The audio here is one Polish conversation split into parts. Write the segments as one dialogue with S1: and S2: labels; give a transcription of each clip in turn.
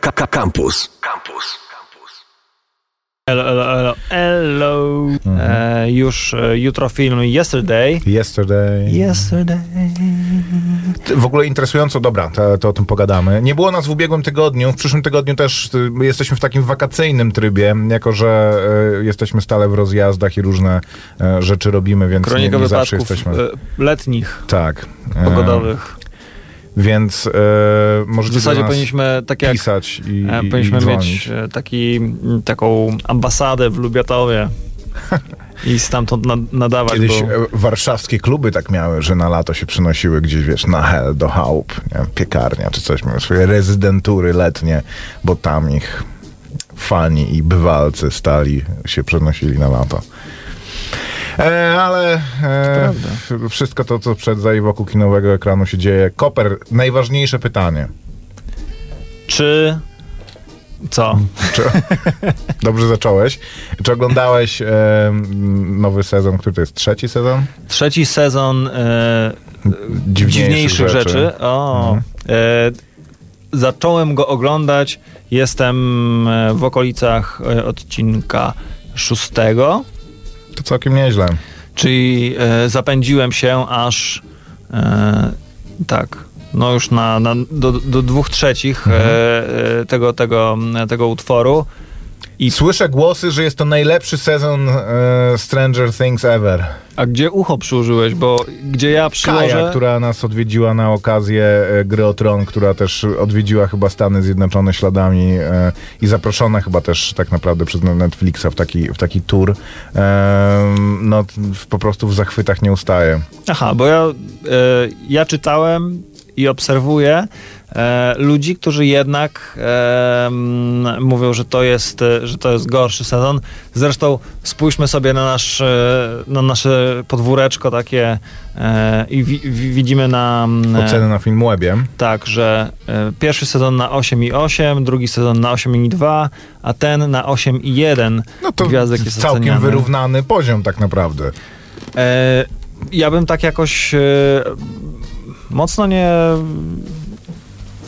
S1: Campus. Campus.
S2: Hello, hello, hello. hello. E, już e, jutro film Yesterday.
S3: Yesterday.
S2: Yesterday.
S3: W ogóle interesująco, dobra, to, to o tym pogadamy. Nie było nas w ubiegłym tygodniu, w przyszłym tygodniu też y, my jesteśmy w takim wakacyjnym trybie, jako że y, jesteśmy stale w rozjazdach i różne y, rzeczy robimy, więc
S2: Kronika
S3: nie, nie zawsze jesteśmy.
S2: e, letnich,
S3: Tak. E,
S2: pogodowych.
S3: Więc e,
S2: W
S3: możecie do
S2: zasadzie powinniśmy, tak jak
S3: pisać i,
S2: e,
S3: i,
S2: powinniśmy
S3: i
S2: mieć e, taki, taką ambasadę w Lubiatowie i stamtąd nad, nadawać,
S3: Kiedyś
S2: bo...
S3: e, warszawskie kluby tak miały, że na lato się przynosiły gdzieś, wiesz, na hel, do chałup, nie? wiem, piekarnia czy coś, miały swoje rezydentury letnie, bo tam ich fani i bywalcy stali, się przenosili na lato. E, ale e, wszystko to, co przed za i wokół kinowego ekranu się dzieje. Koper, najważniejsze pytanie.
S2: Czy... Co?
S3: Czy, dobrze zacząłeś. Czy oglądałeś e, nowy sezon, który to jest trzeci sezon?
S2: Trzeci sezon e,
S3: Dziwniejszych
S2: dziwniejszych rzeczy.
S3: rzeczy.
S2: O,
S3: Mhm.
S2: e, zacząłem go oglądać. Jestem e, w okolicach e, odcinka szóstego,
S3: To całkiem nieźle.
S2: czyli e, zapędziłem się aż e, tak. No już na, na, do, do dwóch trzecich
S3: Mhm.
S2: e, e, tego, tego, tego utworu. I,
S3: Słyszę głosy, że jest to najlepszy sezon e, Stranger Things ever.
S2: a gdzie ucho przyłożyłeś? Bo gdzie ja przyłożę...
S3: Kaja, która nas odwiedziła na okazję e, gry o Tron, która też odwiedziła chyba Stany Zjednoczone śladami e, i zaproszona chyba też tak naprawdę przez Netflixa w taki, w taki tour. No w, po prostu w zachwytach nie ustaje.
S2: Aha, bo ja, e, ja czytałem i obserwuję e, ludzi, którzy jednak e, mówią, że to, jest, e, że to jest gorszy sezon. Zresztą spójrzmy sobie na, nasz, e, na nasze podwóreczko takie e, i wi, wi, widzimy na...
S3: Oceny na Filmwebie.
S2: tak, że pierwszy sezon na 8,8, drugi sezon na 8,2, a ten na 8,1
S3: No to
S2: gwiazdek jest
S3: całkiem
S2: oceniany.
S3: wyrównany poziom tak naprawdę.
S2: Ja bym tak jakoś mocno nie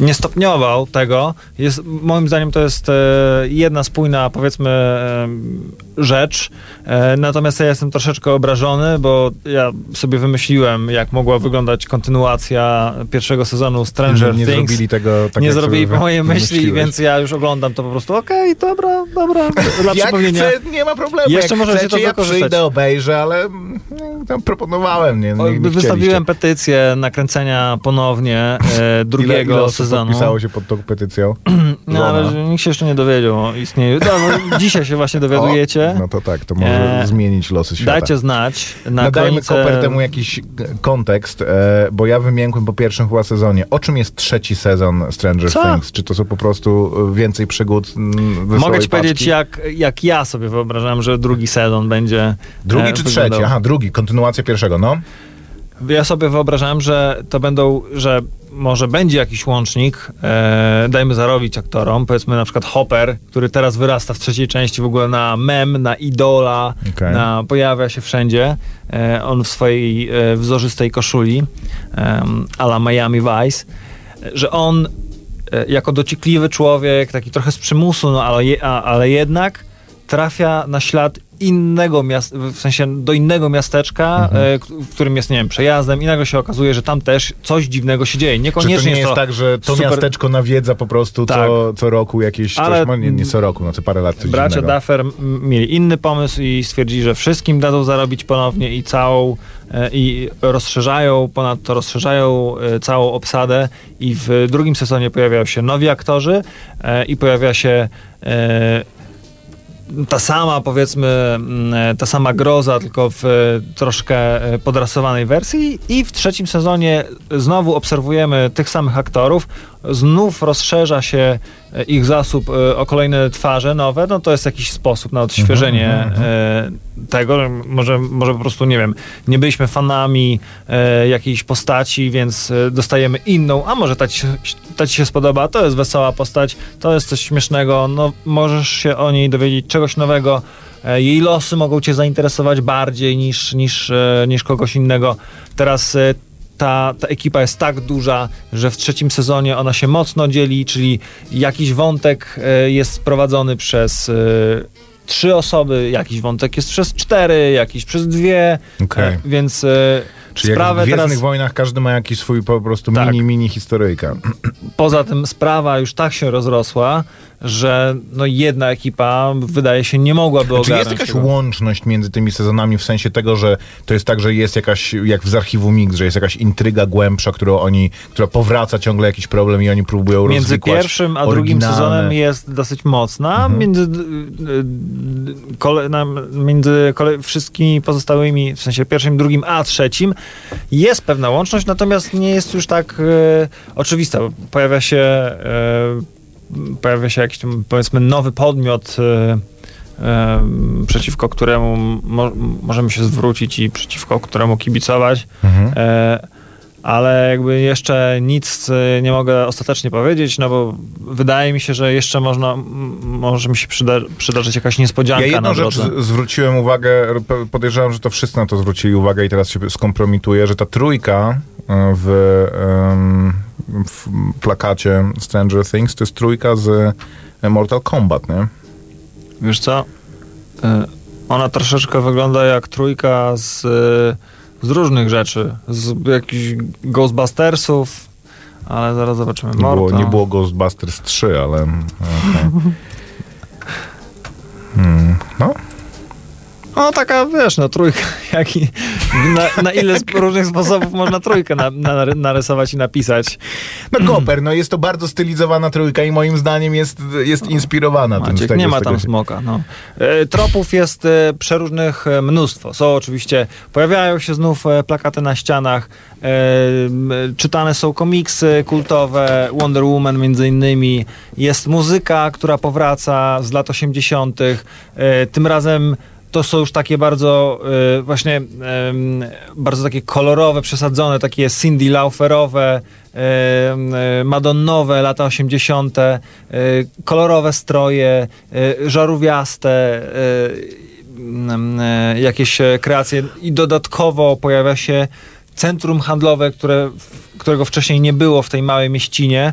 S2: nie stopniował tego. Jest, moim zdaniem to jest e, jedna spójna, powiedzmy, e, rzecz. E, natomiast ja jestem troszeczkę obrażony, bo ja sobie wymyśliłem, jak mogła wyglądać kontynuacja pierwszego sezonu Stranger
S3: nie
S2: Things.
S3: zrobili tego tak
S2: nie
S3: jak
S2: zrobili
S3: sobie
S2: po mojej myśli, więc ja już oglądam to po prostu. Okej, dobra, dobra. Dla
S3: Jak
S2: przypomnienia.
S3: chcę, nie ma problemu.
S2: Jeszcze
S3: Jak
S2: możecie
S3: chcecie,
S2: to
S3: ja przyjdę, obejrzę, ale mm, tam proponowałem, nie, nie, nie
S2: Wystawiłem petycję nakręcenia ponownie e, drugiego
S3: ile, ile osób
S2: sezonu.
S3: podpisało się pod tą petycją?
S2: No ale
S3: Żona.
S2: nikt się jeszcze nie dowiedział o istnieniu. No, dzisiaj się właśnie dowiadujecie.
S3: O, no to tak, to może
S2: E,
S3: zmienić losy świata.
S2: Dajcie znać na
S3: Nadajmy
S2: kronice...
S3: Koper temu jakiś e, kontekst, e, bo ja wymiękłem po pierwszym chyba sezonie. O czym jest trzeci sezon Stranger
S2: Co?
S3: Things? Czy to są po prostu e, więcej przygód
S2: Mogę ci powiedzieć, jak, jak ja sobie wyobrażałem, że drugi sezon będzie.
S3: Drugi
S2: e,
S3: czy
S2: wyglądał.
S3: trzeci? Aha, drugi, kontynuacja pierwszego, no.
S2: Ja sobie wyobrażałem, że to będą, że może będzie jakiś łącznik, e, dajmy zarobić aktorom, powiedzmy na przykład Hopper, który teraz wyrasta w trzeciej części w ogóle na mem, na idola,
S3: Okej.
S2: na, pojawia się wszędzie. E, on w swojej e, wzorzystej koszuli, um, ala Miami Vice, e, że on e, jako dociekliwy człowiek, taki trochę z przymusu, no ale, je, a, ale jednak trafia na ślad innego miasta, w sensie do innego miasteczka,
S3: Mhm.
S2: k- w którym jest, nie wiem, przejazdem i nagle się okazuje, że tam też coś dziwnego się dzieje.
S3: Czy
S2: Niekoniecznie
S3: to nie jest
S2: to
S3: tak, że to
S2: super-
S3: miasteczko nawiedza po prostu
S2: Tak.
S3: co, co roku jakieś
S2: Ale-
S3: coś, no nie, nie co roku, no co parę lat coś
S2: Bracia
S3: dziwnego.
S2: Duffer mieli inny pomysł i stwierdzili, że wszystkim dadzą zarobić ponownie i całą e, i rozszerzają, ponadto rozszerzają e, całą obsadę i w drugim sezonie pojawiają się nowi aktorzy i pojawia się ta sama, powiedzmy, mm, ta sama groza, tylko w e, troszkę e, podrasowanej wersji. I w trzecim sezonie znowu obserwujemy tych samych aktorów, znów rozszerza się e, ich zasób e, o kolejne twarze nowe, no to jest jakiś sposób na odświeżenie
S3: Mhm,
S2: e, tego, że może, może po prostu, nie wiem, nie byliśmy fanami e, jakiejś postaci, więc e, dostajemy inną, a może ta ci, się- ta ci się spodoba, to jest wesoła postać, to jest coś śmiesznego, no możesz się o niej dowiedzieć czegoś nowego, e, jej losy mogą cię zainteresować bardziej niż, niż, e, niż kogoś innego. Teraz e, ta, ta ekipa jest tak duża, że w trzecim sezonie ona się mocno dzieli, czyli jakiś wątek e, jest prowadzony przez e, trzy osoby, jakiś wątek jest przez cztery, jakiś przez dwie, e, więc e,
S3: Czyli jak w
S2: sprawę
S3: Gwiezdnych
S2: teraz...
S3: Wojnach każdy ma jakiś swój po prostu
S2: Tak.
S3: mini, mini historyjka.
S2: Poza tym sprawa już tak się rozrosła, że no jedna ekipa wydaje się nie mogłaby
S3: Czy
S2: ogarnąć
S3: jest jakaś
S2: tego.
S3: łączność między tymi sezonami w sensie tego, że to jest tak, że jest jakaś, jak z archiwum Mix, że jest jakaś intryga głębsza, którą oni, która powraca ciągle jakiś problem i oni próbują
S2: Między
S3: rozwikłać
S2: pierwszym a drugim
S3: oryginalne-
S2: sezonem jest dosyć mocna. Między, y, y, kole, na, między kole, wszystkimi pozostałymi, w sensie pierwszym, drugim, a trzecim jest pewna łączność, natomiast nie jest już tak e, oczywista. Pojawia się, e, pojawia się jakiś powiedzmy nowy podmiot e, e, przeciwko któremu mo, możemy się zwrócić i przeciwko któremu kibicować.
S3: Mhm.
S2: Ale jakby jeszcze nic e, nie mogę ostatecznie powiedzieć, no bo wydaje mi się, że jeszcze można, może mi się przyda, przydarzyć jakaś niespodzianka
S3: Ja jedną
S2: na
S3: rzecz
S2: drodze.
S3: zwróciłem uwagę, podejrzewam, że to wszyscy na to zwrócili uwagę i teraz się skompromituję, że ta trójka e, w, w plakacie Stranger Things to jest trójka z e, Mortal Kombat, nie?
S2: Wiesz co? E, Ona troszeczkę wygląda jak trójka z, z różnych rzeczy. Z jakichś Ghostbustersów, ale zaraz zobaczymy.
S3: Nie było, nie było Ghostbusters 3, ale... okej. Hmm, no,
S2: No taka, wiesz, no trójka. Jak i, na, na ile różnych sposobów można trójkę na, na, narysować i napisać.
S3: no Koper, no jest to bardzo stylizowana trójka i moim zdaniem jest, jest inspirowana tym.
S2: Maciek,
S3: tego,
S2: nie ma tam smoka. No. E, Tropów jest e, przeróżnych e, mnóstwo. Są oczywiście, pojawiają się znów plakaty na ścianach, czytane są komiksy kultowe, Wonder Woman między innymi. Jest muzyka, która powraca z lat 80. E, Tym razem to są już takie bardzo e, właśnie em, bardzo takie kolorowe, przesadzone, takie Cindy Lauperowe, em, e, madonnowe lata 80., e, kolorowe stroje, e, żarówiaste, e, jakieś e, kreacje i dodatkowo pojawia się centrum handlowe, które, którego wcześniej nie było w tej małej mieścinie.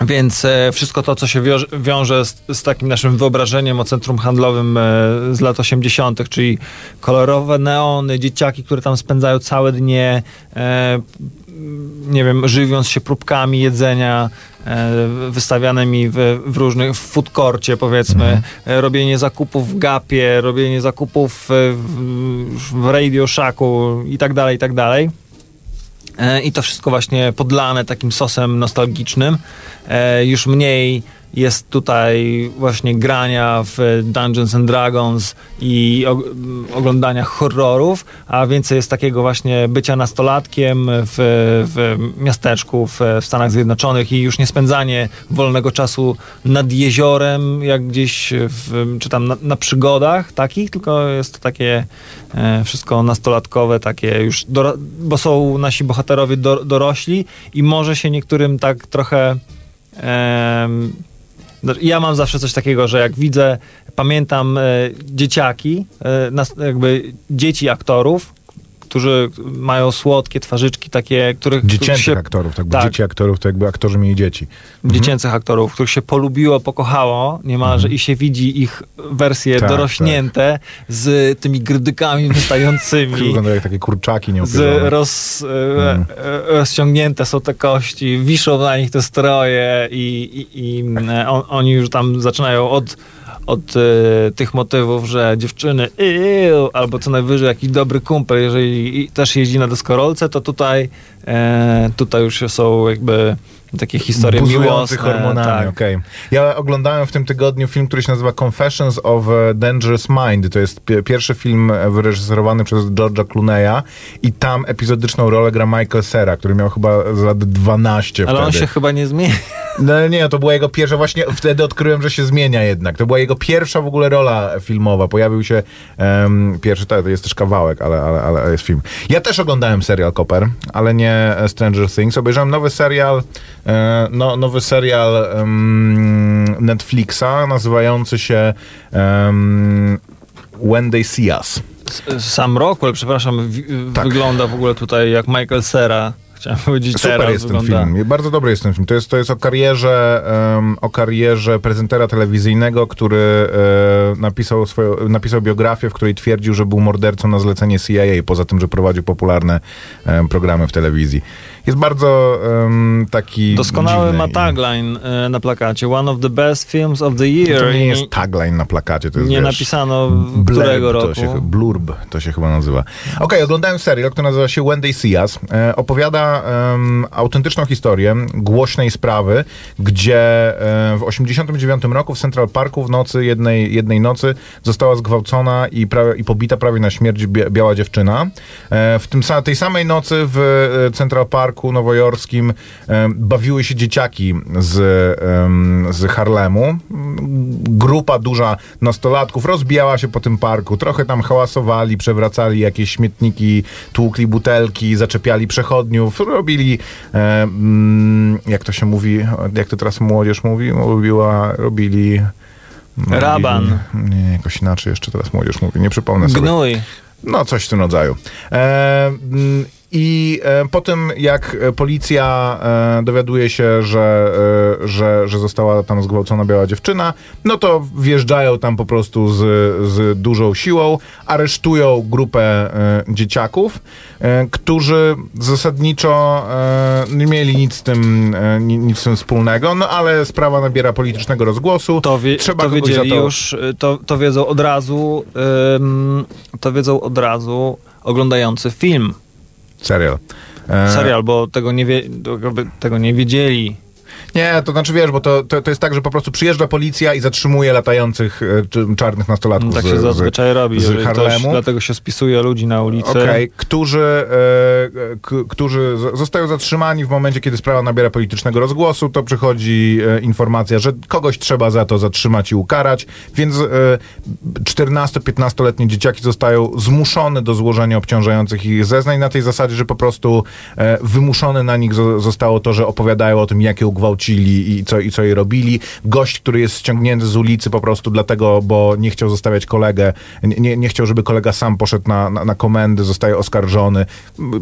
S2: Więc e, wszystko to, co się wiąże, z, z takim naszym wyobrażeniem o centrum handlowym e, z lat 80., czyli kolorowe neony, dzieciaki, które tam spędzają całe dnie, e, nie wiem, żywiąc się próbkami jedzenia, wystawianymi w, w różnych, w food powiedzmy, e, robienie zakupów w Gapie, robienie zakupów w, w Radio Shacku i tak dalej, i tak dalej. E, I to wszystko właśnie podlane takim sosem nostalgicznym. E, Już mniej jest tutaj właśnie grania w Dungeons and Dragons i oglądania horrorów, a więcej jest takiego właśnie bycia nastolatkiem w, w miasteczku w, w Stanach Zjednoczonych i już nie spędzanie wolnego czasu nad jeziorem, jak gdzieś w, czy tam na, na przygodach takich, tylko jest to takie e, wszystko nastolatkowe, takie już, doro- bo są nasi bohaterowie do, dorośli i może się niektórym tak trochę no, ja mam zawsze coś takiego, że jak widzę, pamiętam e, dzieciaki, e, jakby dzieci aktorów, którzy mają słodkie twarzyczki takie, których których
S3: Dziecięcych
S2: się,
S3: aktorów, tak, bo
S2: tak.
S3: dzieci aktorów to jakby aktorzy mieli dzieci.
S2: dziecięcych aktorów, których się polubiło, pokochało niemalże i się widzi ich wersje
S3: Tak,
S2: dorośnięte z tymi grdykami wystającymi.
S3: Wyglądają jak takie kurczaki
S2: Z
S3: nieopierzone.
S2: roz, e,
S3: Mm.
S2: e, rozciągnięte są te kości, wiszą na nich te stroje i, i, i e, on, oni już tam zaczynają od, od e, tych motywów, że dziewczyny albo co najwyżej jakiś dobry kumpel, jeżeli też jeździ na deskorolce, to tutaj, e, tutaj już są jakby takie historie
S3: Buzujący
S2: miłosne.
S3: hormonami,
S2: tak.
S3: okej. Ja oglądałem w tym tygodniu film, który się nazywa Confessions of Dangerous Mind. To jest pi- pierwszy film wyreżyserowany przez George'a Clooney'a i tam epizodyczną rolę gra Michael Cera, który miał chyba z lat 12
S2: Ale
S3: wtedy.
S2: on się chyba nie zmieni.
S3: No nie, to była jego pierwsza, właśnie wtedy odkryłem, że się zmienia jednak. To była jego pierwsza w ogóle rola filmowa. Pojawił się em, pierwszy, to jest też kawałek, ale, ale, ale jest film. Ja też oglądałem serial Copper, ale nie Stranger Things. Obejrzałem nowy serial, no, nowy serial em, Netflixa nazywający się em, When They See Us.
S2: Sam Rockwell, przepraszam, w-
S3: Tak.
S2: wygląda w ogóle tutaj jak Michael Cera. Chciałem powiedzieć
S3: Super jest ten
S2: wygląda.
S3: film. Bardzo dobry jest ten film. To jest, to jest o karierze em, o karierze prezentera telewizyjnego, który e, napisał, swoją, napisał biografię, w której twierdził, że był mordercą na zlecenie CIA, poza tym, że prowadził popularne em, programy w telewizji. Jest bardzo em, taki
S2: Doskonały ma
S3: i-
S2: tagline e, na plakacie. One of the best films of the year.
S3: To nie
S2: I
S3: jest tagline na plakacie, to jest
S2: nie
S3: wiesz,
S2: napisano
S3: blurb
S2: którego
S3: to
S2: roku.
S3: Się, blurb to się chyba nazywa. Okej, oglądałem serial, który nazywa się When They See Us. E, opowiada em, autentyczną historię głośnej sprawy, gdzie e, w 89 roku w Central Parku w nocy, jednej, jednej nocy została zgwałcona i, prawie, i pobita prawie na śmierć bia- biała dziewczyna. E, w tym, tej samej nocy w e, Central Parku nowojorskim bawiły się dzieciaki z, z Harlemu. Grupa duża nastolatków rozbijała się po tym parku, trochę tam hałasowali, przewracali jakieś śmietniki, tłukli butelki, zaczepiali przechodniów, robili, jak to się mówi, jak to teraz młodzież mówi, robiła, robili...
S2: Raban.
S3: Nie, jakoś inaczej jeszcze teraz młodzież mówi, nie przypomnę sobie.
S2: Gnój.
S3: No, coś w tym rodzaju. E, I e, po tym, jak e, policja e, dowiaduje się, że, e, że, że została tam zgwałcona biała dziewczyna, no to wjeżdżają tam po prostu z, z dużą siłą, aresztują grupę e, dzieciaków, e, którzy zasadniczo nie mieli nic z tym, ni- nic z tym wspólnego, no ale sprawa nabiera politycznego rozgłosu.
S2: To, wie,
S3: Trzeba
S2: to wiedzieli
S3: to...
S2: już, to, to wiedzą od razu, ym, to wiedzą od razu oglądający film,
S3: Serial. E,
S2: serial, bo tego nie, wie, tego nie wiedzieli.
S3: Nie, to znaczy wiesz, bo to, to, to jest tak, że po prostu przyjeżdża policja i zatrzymuje latających e, czarnych nastolatków
S2: tak
S3: z,
S2: się
S3: z,
S2: zazwyczaj robi.
S3: z
S2: jeżeli ktoś-
S3: Harlemu.
S2: Dlatego się spisuje ludzi na ulicy.
S3: Okej, którzy, e, k, którzy z- zostają zatrzymani w momencie, kiedy sprawa nabiera politycznego rozgłosu, to przychodzi e, informacja, że kogoś trzeba za to zatrzymać i ukarać, więc e, 14-15-letnie dzieciaki zostają zmuszone do złożenia obciążających ich zeznań na tej zasadzie, że po prostu wymuszone na nich zo- zostało to, że opowiadają o tym, jak ją i co, i co jej robili. Gość, który jest ściągnięty z ulicy po prostu dlatego, bo nie chciał zostawiać kolegę, nie, nie, chciał, żeby kolega sam poszedł na, na, na komendy, zostaje oskarżony.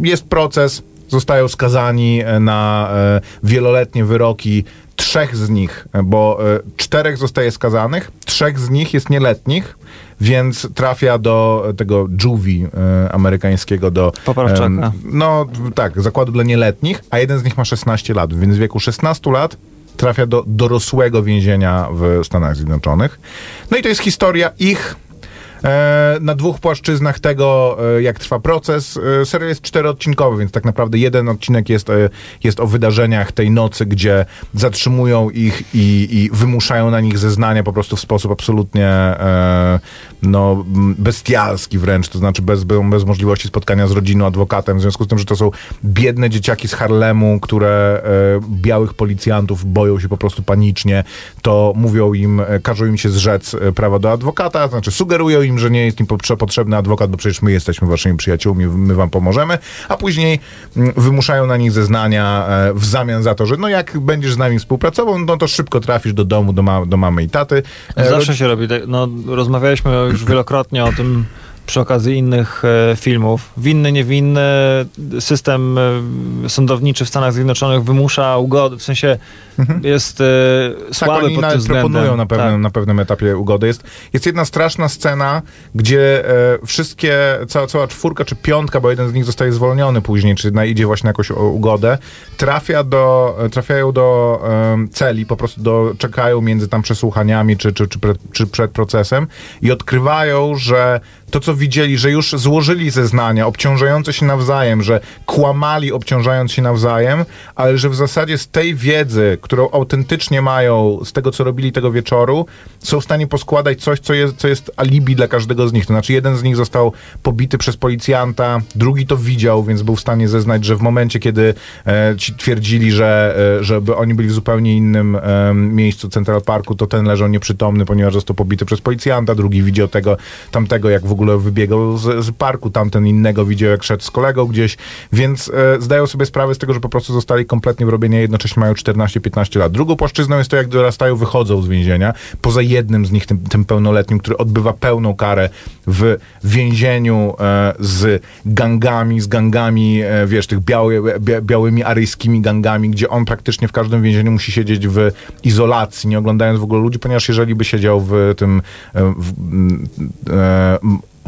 S3: Jest proces, zostają skazani e, na e, wieloletnie wyroki. Trzech z nich, bo e, czterech zostaje skazanych, trzech z nich jest nieletnich, więc trafia do tego juvie amerykańskiego, do...
S2: Poprawczaka.
S3: no tak, zakładu dla nieletnich, a jeden z nich ma 16 lat, więc w wieku 16 lat trafia do dorosłego więzienia w Stanach Zjednoczonych. No i to jest historia ich na dwóch płaszczyznach tego, e, jak trwa proces. E, serial jest czteroodcinkowy, więc tak naprawdę jeden odcinek jest, e, jest o wydarzeniach tej nocy, gdzie zatrzymują ich i, i wymuszają na nich zeznania po prostu w sposób absolutnie e, no, bestialski wręcz, to znaczy bez, bez możliwości spotkania z rodziną, adwokatem, w związku z tym, że to są biedne dzieciaki z Harlemu, które e, białych policjantów boją się po prostu panicznie, to mówią im, e, każą im się zrzec e, prawa do adwokata, to znaczy sugerują im, że nie jest im potrze- potrzebny adwokat, bo przecież my jesteśmy waszymi przyjaciółmi, my wam pomożemy, a później mm, wymuszają na nich zeznania e, w zamian za to, że no jak będziesz z nami współpracował, no to szybko trafisz do domu, do, ma- do mamy i taty. E,
S2: Zawsze się robi. tak- No, rozmawialiśmy już wielokrotnie o tym przy okazji innych e, filmów. Winny, niewinny, system e, sądowniczy w Stanach Zjednoczonych wymusza ugody, w sensie jest e,
S3: Tak,
S2: słaby
S3: oni
S2: pod tym względem.
S3: proponują na pewnym,
S2: Tak.
S3: na pewnym etapie ugody. Jest, jest jedna straszna scena, gdzie e, wszystkie, cała, cała czwórka czy piątka, bo jeden z nich zostaje zwolniony później, czy na, idzie właśnie na jakąś ugodę, trafia do, e, trafiają do em, celi, po prostu do, czekają między tam przesłuchaniami, czy, czy, czy, przed, czy przed procesem i odkrywają, że to, co widzieli, że już złożyli zeznania obciążające się nawzajem, że kłamali obciążając się nawzajem, ale że w zasadzie z tej wiedzy, którą autentycznie mają, z tego, co robili tego wieczoru, są w stanie poskładać coś, co jest, co jest alibi dla każdego z nich. To znaczy, jeden z nich został pobity przez policjanta, drugi to widział, więc był w stanie zeznać, że w momencie, kiedy e, ci twierdzili, że e, żeby oni byli w zupełnie innym e, miejscu Central Parku, to ten leżał nieprzytomny, ponieważ został pobity przez policjanta, drugi widział tego, tamtego, jak w ogóle ogóle wybiegał z, z parku, tamten innego widział jak szedł z kolegą gdzieś, więc e, zdają sobie sprawę z tego, że po prostu zostali kompletnie wrobieni, jednocześnie mają 14-15 lat. Drugą płaszczyzną jest to, jak dorastają, wychodzą z więzienia, poza jednym z nich, tym, tym pełnoletnim, który odbywa pełną karę w więzieniu e, z gangami, z gangami, e, wiesz, tych biały, bia, białymi aryjskimi gangami, gdzie on praktycznie w każdym więzieniu musi siedzieć w izolacji, nie oglądając w ogóle ludzi, ponieważ jeżeli by siedział w tym e, w, e,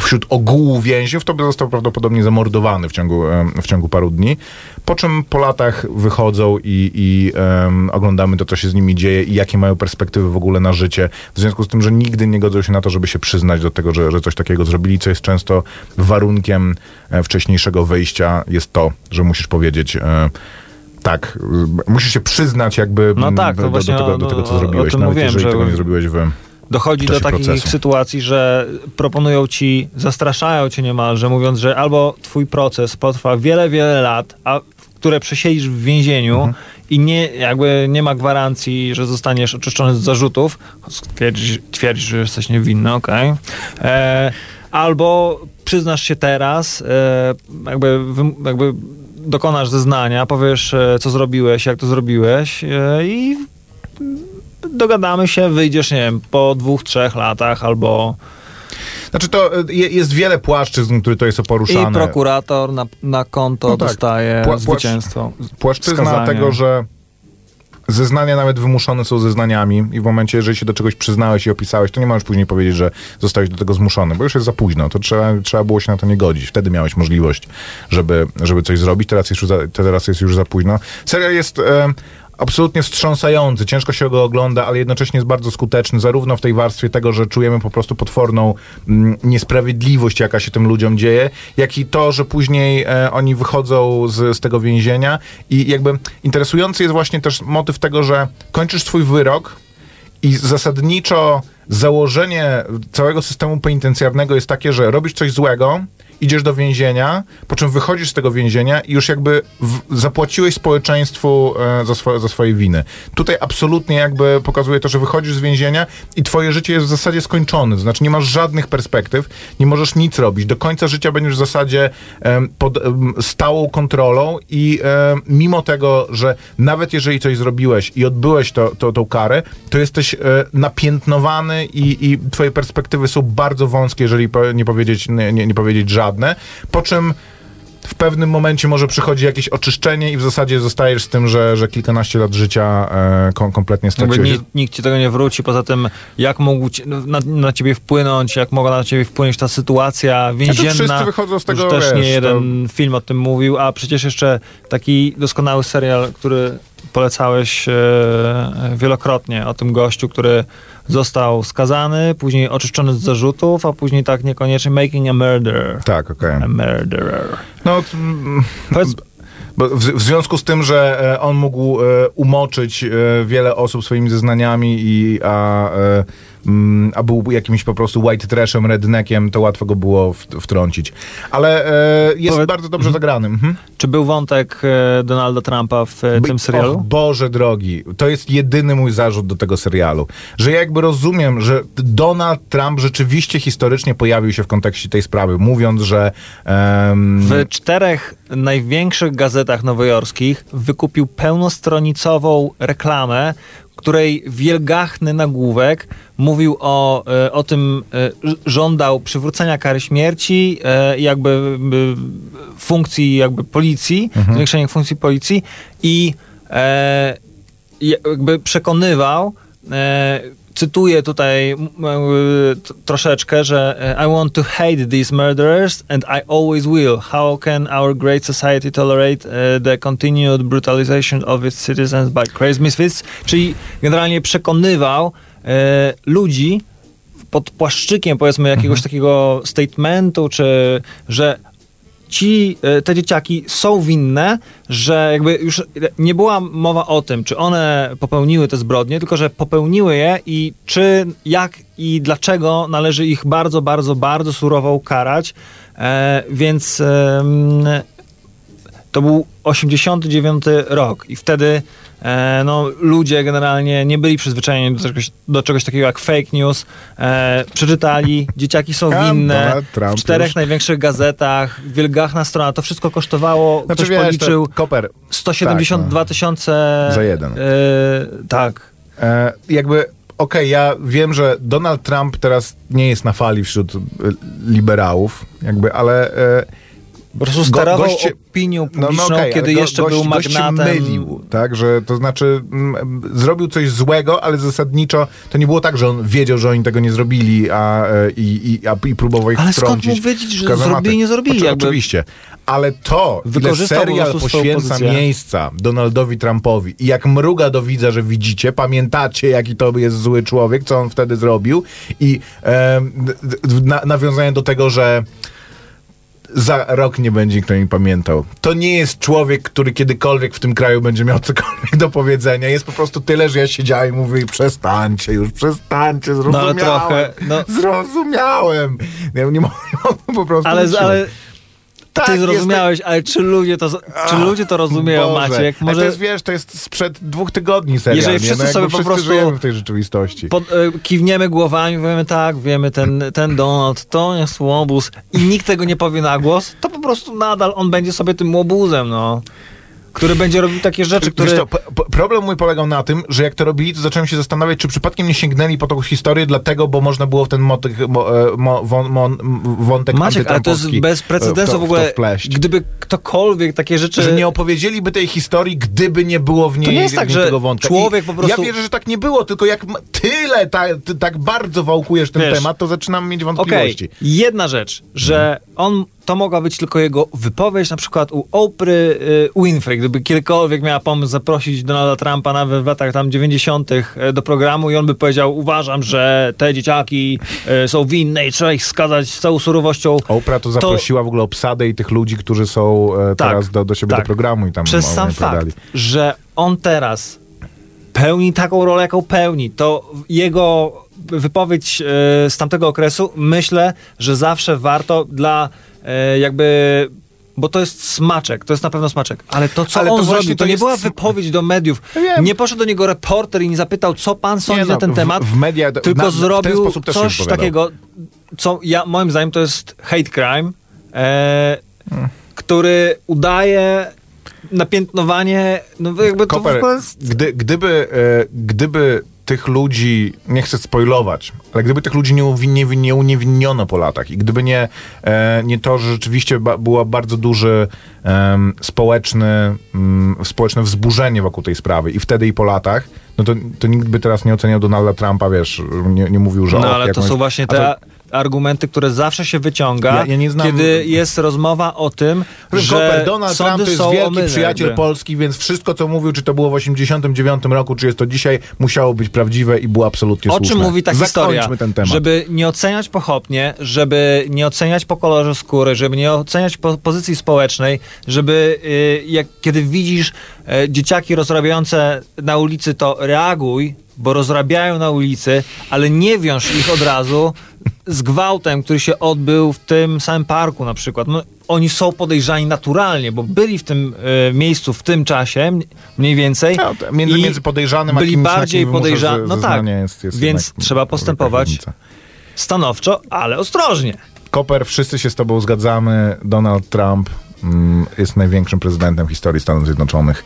S3: wśród ogółu więźniów, to by został prawdopodobnie zamordowany w ciągu, w ciągu paru dni. Po czym po latach wychodzą i, i em, oglądamy to, co się z nimi dzieje i jakie mają perspektywy w ogóle na życie. W związku z tym, że nigdy nie godzą się na to, żeby się przyznać do tego, że, że coś takiego zrobili, co jest często warunkiem e, wcześniejszego wyjścia, jest to, że musisz powiedzieć. E, tak, musisz się przyznać jakby
S2: No tak, to
S3: do, do,
S2: właśnie
S3: tego, do tego, co zrobiłeś, nawet
S2: mówiłem,
S3: jeżeli
S2: że-
S3: tego nie zrobiłeś w...
S2: Dochodzi do takich
S3: procesu.
S2: sytuacji, że proponują ci, zastraszają cię niemalże, mówiąc, że albo twój proces potrwa wiele, wiele lat, a które przesiedzisz w więzieniu
S3: Mhm.
S2: i nie, jakby nie ma gwarancji, że zostaniesz oczyszczony z zarzutów, twierdzisz, twierdzisz że jesteś niewinny, okej. E, Albo przyznasz się teraz, e, jakby, jakby dokonasz zeznania, powiesz, e, co zrobiłeś, jak to zrobiłeś e, i dogadamy się, wyjdziesz, nie wiem, po dwóch, trzech latach albo
S3: Znaczy to je- jest wiele płaszczyzn, które to jest poruszane.
S2: i prokurator na, na konto
S3: No tak.
S2: dostaje
S3: Pła-
S2: zwycięstwo.
S3: Płaszczyzna
S2: skazanie.
S3: tego, że zeznania nawet wymuszone są zeznaniami i w momencie, jeżeli się do czegoś przyznałeś i opisałeś, to nie możesz później powiedzieć, że zostałeś do tego zmuszony, bo już jest za późno. To trzeba, trzeba było się na to nie godzić. Wtedy miałeś możliwość, żeby, żeby coś zrobić. Teraz jest już za, teraz jest już za późno. Serial jest... E, absolutnie wstrząsający, ciężko się go ogląda, ale jednocześnie jest bardzo skuteczny, zarówno w tej warstwie tego, że czujemy po prostu potworną mm, niesprawiedliwość, jaka się tym ludziom dzieje, jak i to, że później e, oni wychodzą z, z tego więzienia. I jakby interesujący jest właśnie też motyw tego, że kończysz swój wyrok i zasadniczo założenie całego systemu penitencjarnego jest takie, że robisz coś złego, idziesz do więzienia, po czym wychodzisz z tego więzienia i już jakby w, zapłaciłeś społeczeństwu e, za, swoje, za swoje winy. Tutaj absolutnie jakby pokazuje to, że wychodzisz z więzienia i twoje życie jest w zasadzie skończone. Znaczy nie masz żadnych perspektyw, nie możesz nic robić. Do końca życia będziesz w zasadzie em, pod em, stałą kontrolą i mimo tego, że nawet jeżeli coś zrobiłeś i odbyłeś to, to, tą karę, to jesteś e, napiętnowany i, i twoje perspektywy są bardzo wąskie, jeżeli po, nie, powiedzieć, nie, nie, nie powiedzieć żadne. Po czym w pewnym momencie może przychodzi jakieś oczyszczenie i w zasadzie zostajesz z tym, że, że kilkanaście lat życia e, kom, kompletnie straciłeś.
S2: ni, nikt ci tego nie wróci, poza tym jak mógł ci, no, na, na ciebie wpłynąć, jak mogła na ciebie wpłynąć ta sytuacja więzienna.
S3: wszyscy wychodzą z tego,
S2: też
S3: wiesz,
S2: nie jeden film o tym mówił, a przecież jeszcze taki doskonały serial, który polecałeś e, wielokrotnie, o tym gościu, który został skazany, później oczyszczony z zarzutów, a później tak niekoniecznie making a murderer.
S3: Tak, okej.
S2: A murderer.
S3: No, t-
S2: Powiedz,
S3: w, w związku z tym, że e, on mógł e, umoczyć e, wiele osób swoimi zeznaniami, i, a, e, a był jakimś po prostu white trashem, redneckiem, to łatwo go było wtrącić. Ale e, jest
S2: Powiedz-
S3: bardzo dobrze zagrany. Mhm.
S2: czy był wątek e, Donalda Trumpa w e,
S3: By-
S2: tym serialu?
S3: Och, Boże drogi, to jest jedyny mój zarzut do tego serialu. Że ja jakby rozumiem, że Donald Trump rzeczywiście historycznie pojawił się w kontekście tej sprawy, mówiąc, że... em,
S2: W czterech największych gazetach nowojorskich wykupił pełnostronicową reklamę, której wielgachny nagłówek mówił o, e, o tym, e, żądał przywrócenia kary śmierci, e, jakby funkcji jakby policji, zwiększenia funkcji policji i jakby przekonywał, cytuję tutaj troszeczkę, że e, I want to hate these murderers and I always will. How can our great society tolerate e, the continued brutalization of its citizens by crazy misfits? Czyli generalnie przekonywał e, ludzi pod płaszczykiem powiedzmy jakiegoś takiego statementu, czy że ci, e, te dzieciaki są winne, że jakby już nie była mowa o tym, czy one popełniły te zbrodnie, tylko że popełniły je i czy, jak i dlaczego należy ich bardzo, bardzo, bardzo surowo ukarać. E, więc em, to był 89 rok i wtedy E, no, ludzie generalnie nie byli przyzwyczajeni do czegoś, do czegoś takiego jak fake news. E, przeczytali, dzieciaki są winne, w czterech
S3: już.
S2: największych gazetach, wielgachna strona, to wszystko kosztowało,
S3: Znaczy,
S2: ktoś
S3: wiesz,
S2: policzył,
S3: Koper,
S2: 172
S3: tak,
S2: tysiące...
S3: Za jeden.
S2: E, tak.
S3: E, jakby, okej, ja wiem, że Donald Trump teraz nie jest na fali wśród liberałów, jakby, ale... E,
S2: Po prostu sterował
S3: goście-
S2: opinią
S3: no,
S2: publiczną,
S3: no okej,
S2: kiedy
S3: ale go-
S2: jeszcze
S3: gość,
S2: był magnatem.
S3: mylił, tak, że to znaczy mm, zrobił coś złego, ale zasadniczo to nie było tak, że on wiedział, że oni tego nie zrobili, a, e, i, i, a, i próbował ich
S2: Ale skąd
S3: wtrącić.
S2: mógł wiedzieć, że
S3: kazamaty.
S2: zrobili, nie zrobili,
S3: Oczy-
S2: jakby-
S3: Oczywiście. Ale to, ile
S2: po
S3: serial poświęca miejsca Donaldowi Trumpowi i jak mruga do widza, że widzicie, pamiętacie, jaki to jest zły człowiek, co on wtedy zrobił i d- na, nawiązanie do tego, że za rok nie będzie nikt o nim pamiętał. To nie jest człowiek, który kiedykolwiek w tym kraju będzie miał cokolwiek do powiedzenia. Jest po prostu tyle, że ja siedziałem i mówię, przestańcie już, przestańcie, zrozumiałem.
S2: trochę, no.
S3: Zrozumiałem. Nie, nie, mogę, nie mogę po prostu
S2: Ale, ale
S3: Tak,
S2: ty zrozumiałeś, ale czy ludzie to, czy ludzie to rozumieją,
S3: Boże.
S2: Maciek?
S3: Ale
S2: Może
S3: to jest, wiesz, to jest sprzed dwóch tygodni serial,
S2: Jeżeli wszyscy
S3: no,
S2: sobie po prostu-
S3: żyjemy w tej rzeczywistości.
S2: pod, e, kiwniemy głowami, powiemy tak, wiemy, ten, ten Donald to jest łobuz i nikt tego nie powie na głos, to po prostu nadal on będzie sobie tym łobuzem, no. Który będzie robił takie rzeczy, które...
S3: Problem mój polegał na tym, że jak to robili, to zacząłem się zastanawiać, czy przypadkiem nie sięgnęli po tą historię dlatego, bo można było w ten motyk, mo, e, mo, won, mon, wątek
S2: Maciek, ale to jest bez
S3: e,
S2: precedensu
S3: to-
S2: w ogóle.
S3: wpleść.
S2: Gdyby ktokolwiek takie rzeczy...
S3: Że nie opowiedzieliby tej historii, gdyby nie było w niej,
S2: To nie jest tak,
S3: w
S2: że
S3: tego wątka.
S2: człowiek
S3: I
S2: po prostu-
S3: Ja wierzę, że tak nie było, tylko jak tyle ta, ty, tak bardzo wałkujesz ten
S2: Wiesz,
S3: temat, to zaczynam mieć wątpliwości.
S2: jedna rzecz, że on, to mogła być tylko jego wypowiedź, na przykład u Opry Winfrey, gdyby kiedykolwiek miała pomysł zaprosić Donalda Trumpa nawet w latach tam 90. y, do programu i on by powiedział, uważam, że te dzieciaki y, są winne i trzeba ich skazać z całą surowością.
S3: Oprah to zaprosiła w ogóle obsadę i tych ludzi, którzy są e,
S2: Tak,
S3: teraz do, do siebie
S2: tak.
S3: do programu i tam
S2: Przez sam fakt, że on teraz pełni taką rolę, jaką pełni, to jego wypowiedź e, z tamtego okresu, myślę, że zawsze warto dla e, jakby bo to jest smaczek, to jest na pewno smaczek. Ale to, co
S3: Ale to
S2: on
S3: właśnie
S2: zrobił, to,
S3: to
S2: nie
S3: jest
S2: była wypowiedź do mediów.
S3: Wiem.
S2: Nie poszedł do niego reporter i nie zapytał, co pan sądzi
S3: no,
S2: na ten
S3: w-
S2: temat.
S3: w media-
S2: tylko
S3: na- w
S2: zrobił coś takiego, co ja, moim zdaniem to jest hate crime, e,
S3: Hmm.
S2: który udaje napiętnowanie, no jakby to
S3: Koper,
S2: jest...
S3: gdy, gdyby, e, gdyby tych ludzi, nie chcę spoilować, ale gdyby tych ludzi nie, uwin- nie, nie uniewinniono po latach i gdyby nie, e, nie to, że rzeczywiście ba, było bardzo duży społeczny, mm, społeczne wzburzenie wokół tej sprawy i wtedy i po latach, no to, to nikt by teraz nie oceniał Donalda Trumpa, wiesz, nie, nie mówił, że...
S2: No ale to
S3: jakąś-
S2: są właśnie te
S3: to-
S2: argumenty, które zawsze się wyciąga,
S3: Ja- ja nie znam-
S2: kiedy jest rozmowa o tym, że
S3: Koper, Donald
S2: sądy
S3: Trump to jest wielki
S2: omylne,
S3: przyjaciel
S2: jakby.
S3: Polski, więc wszystko, co mówił, czy to było w 89 roku, czy jest to dzisiaj, musiało być prawdziwe i było absolutnie
S2: O
S3: słuszne.
S2: czym mówi ta historia?
S3: Ten temat.
S2: Żeby nie oceniać pochopnie, żeby nie oceniać po kolorze skóry, żeby nie oceniać po pozycji społecznej, żeby y, jak, kiedy widzisz y, dzieciaki rozrabiające na ulicy, to reaguj, bo rozrabiają na ulicy, ale nie wiąż ich od razu z gwałtem, który się odbył w tym samym parku na przykład. No, oni są podejrzani naturalnie, bo byli w tym y, miejscu w tym czasie, mniej więcej.
S3: No, między- między podejrzanym a
S2: byli
S3: kimś,
S2: bardziej podejrzani. No tak,
S3: jest- jest
S2: więc trzeba postępować
S3: różnica.
S2: stanowczo, ale ostrożnie.
S3: Koper, wszyscy się z tobą zgadzamy. Donald Trump jest największym prezydentem historii Stanów Zjednoczonych.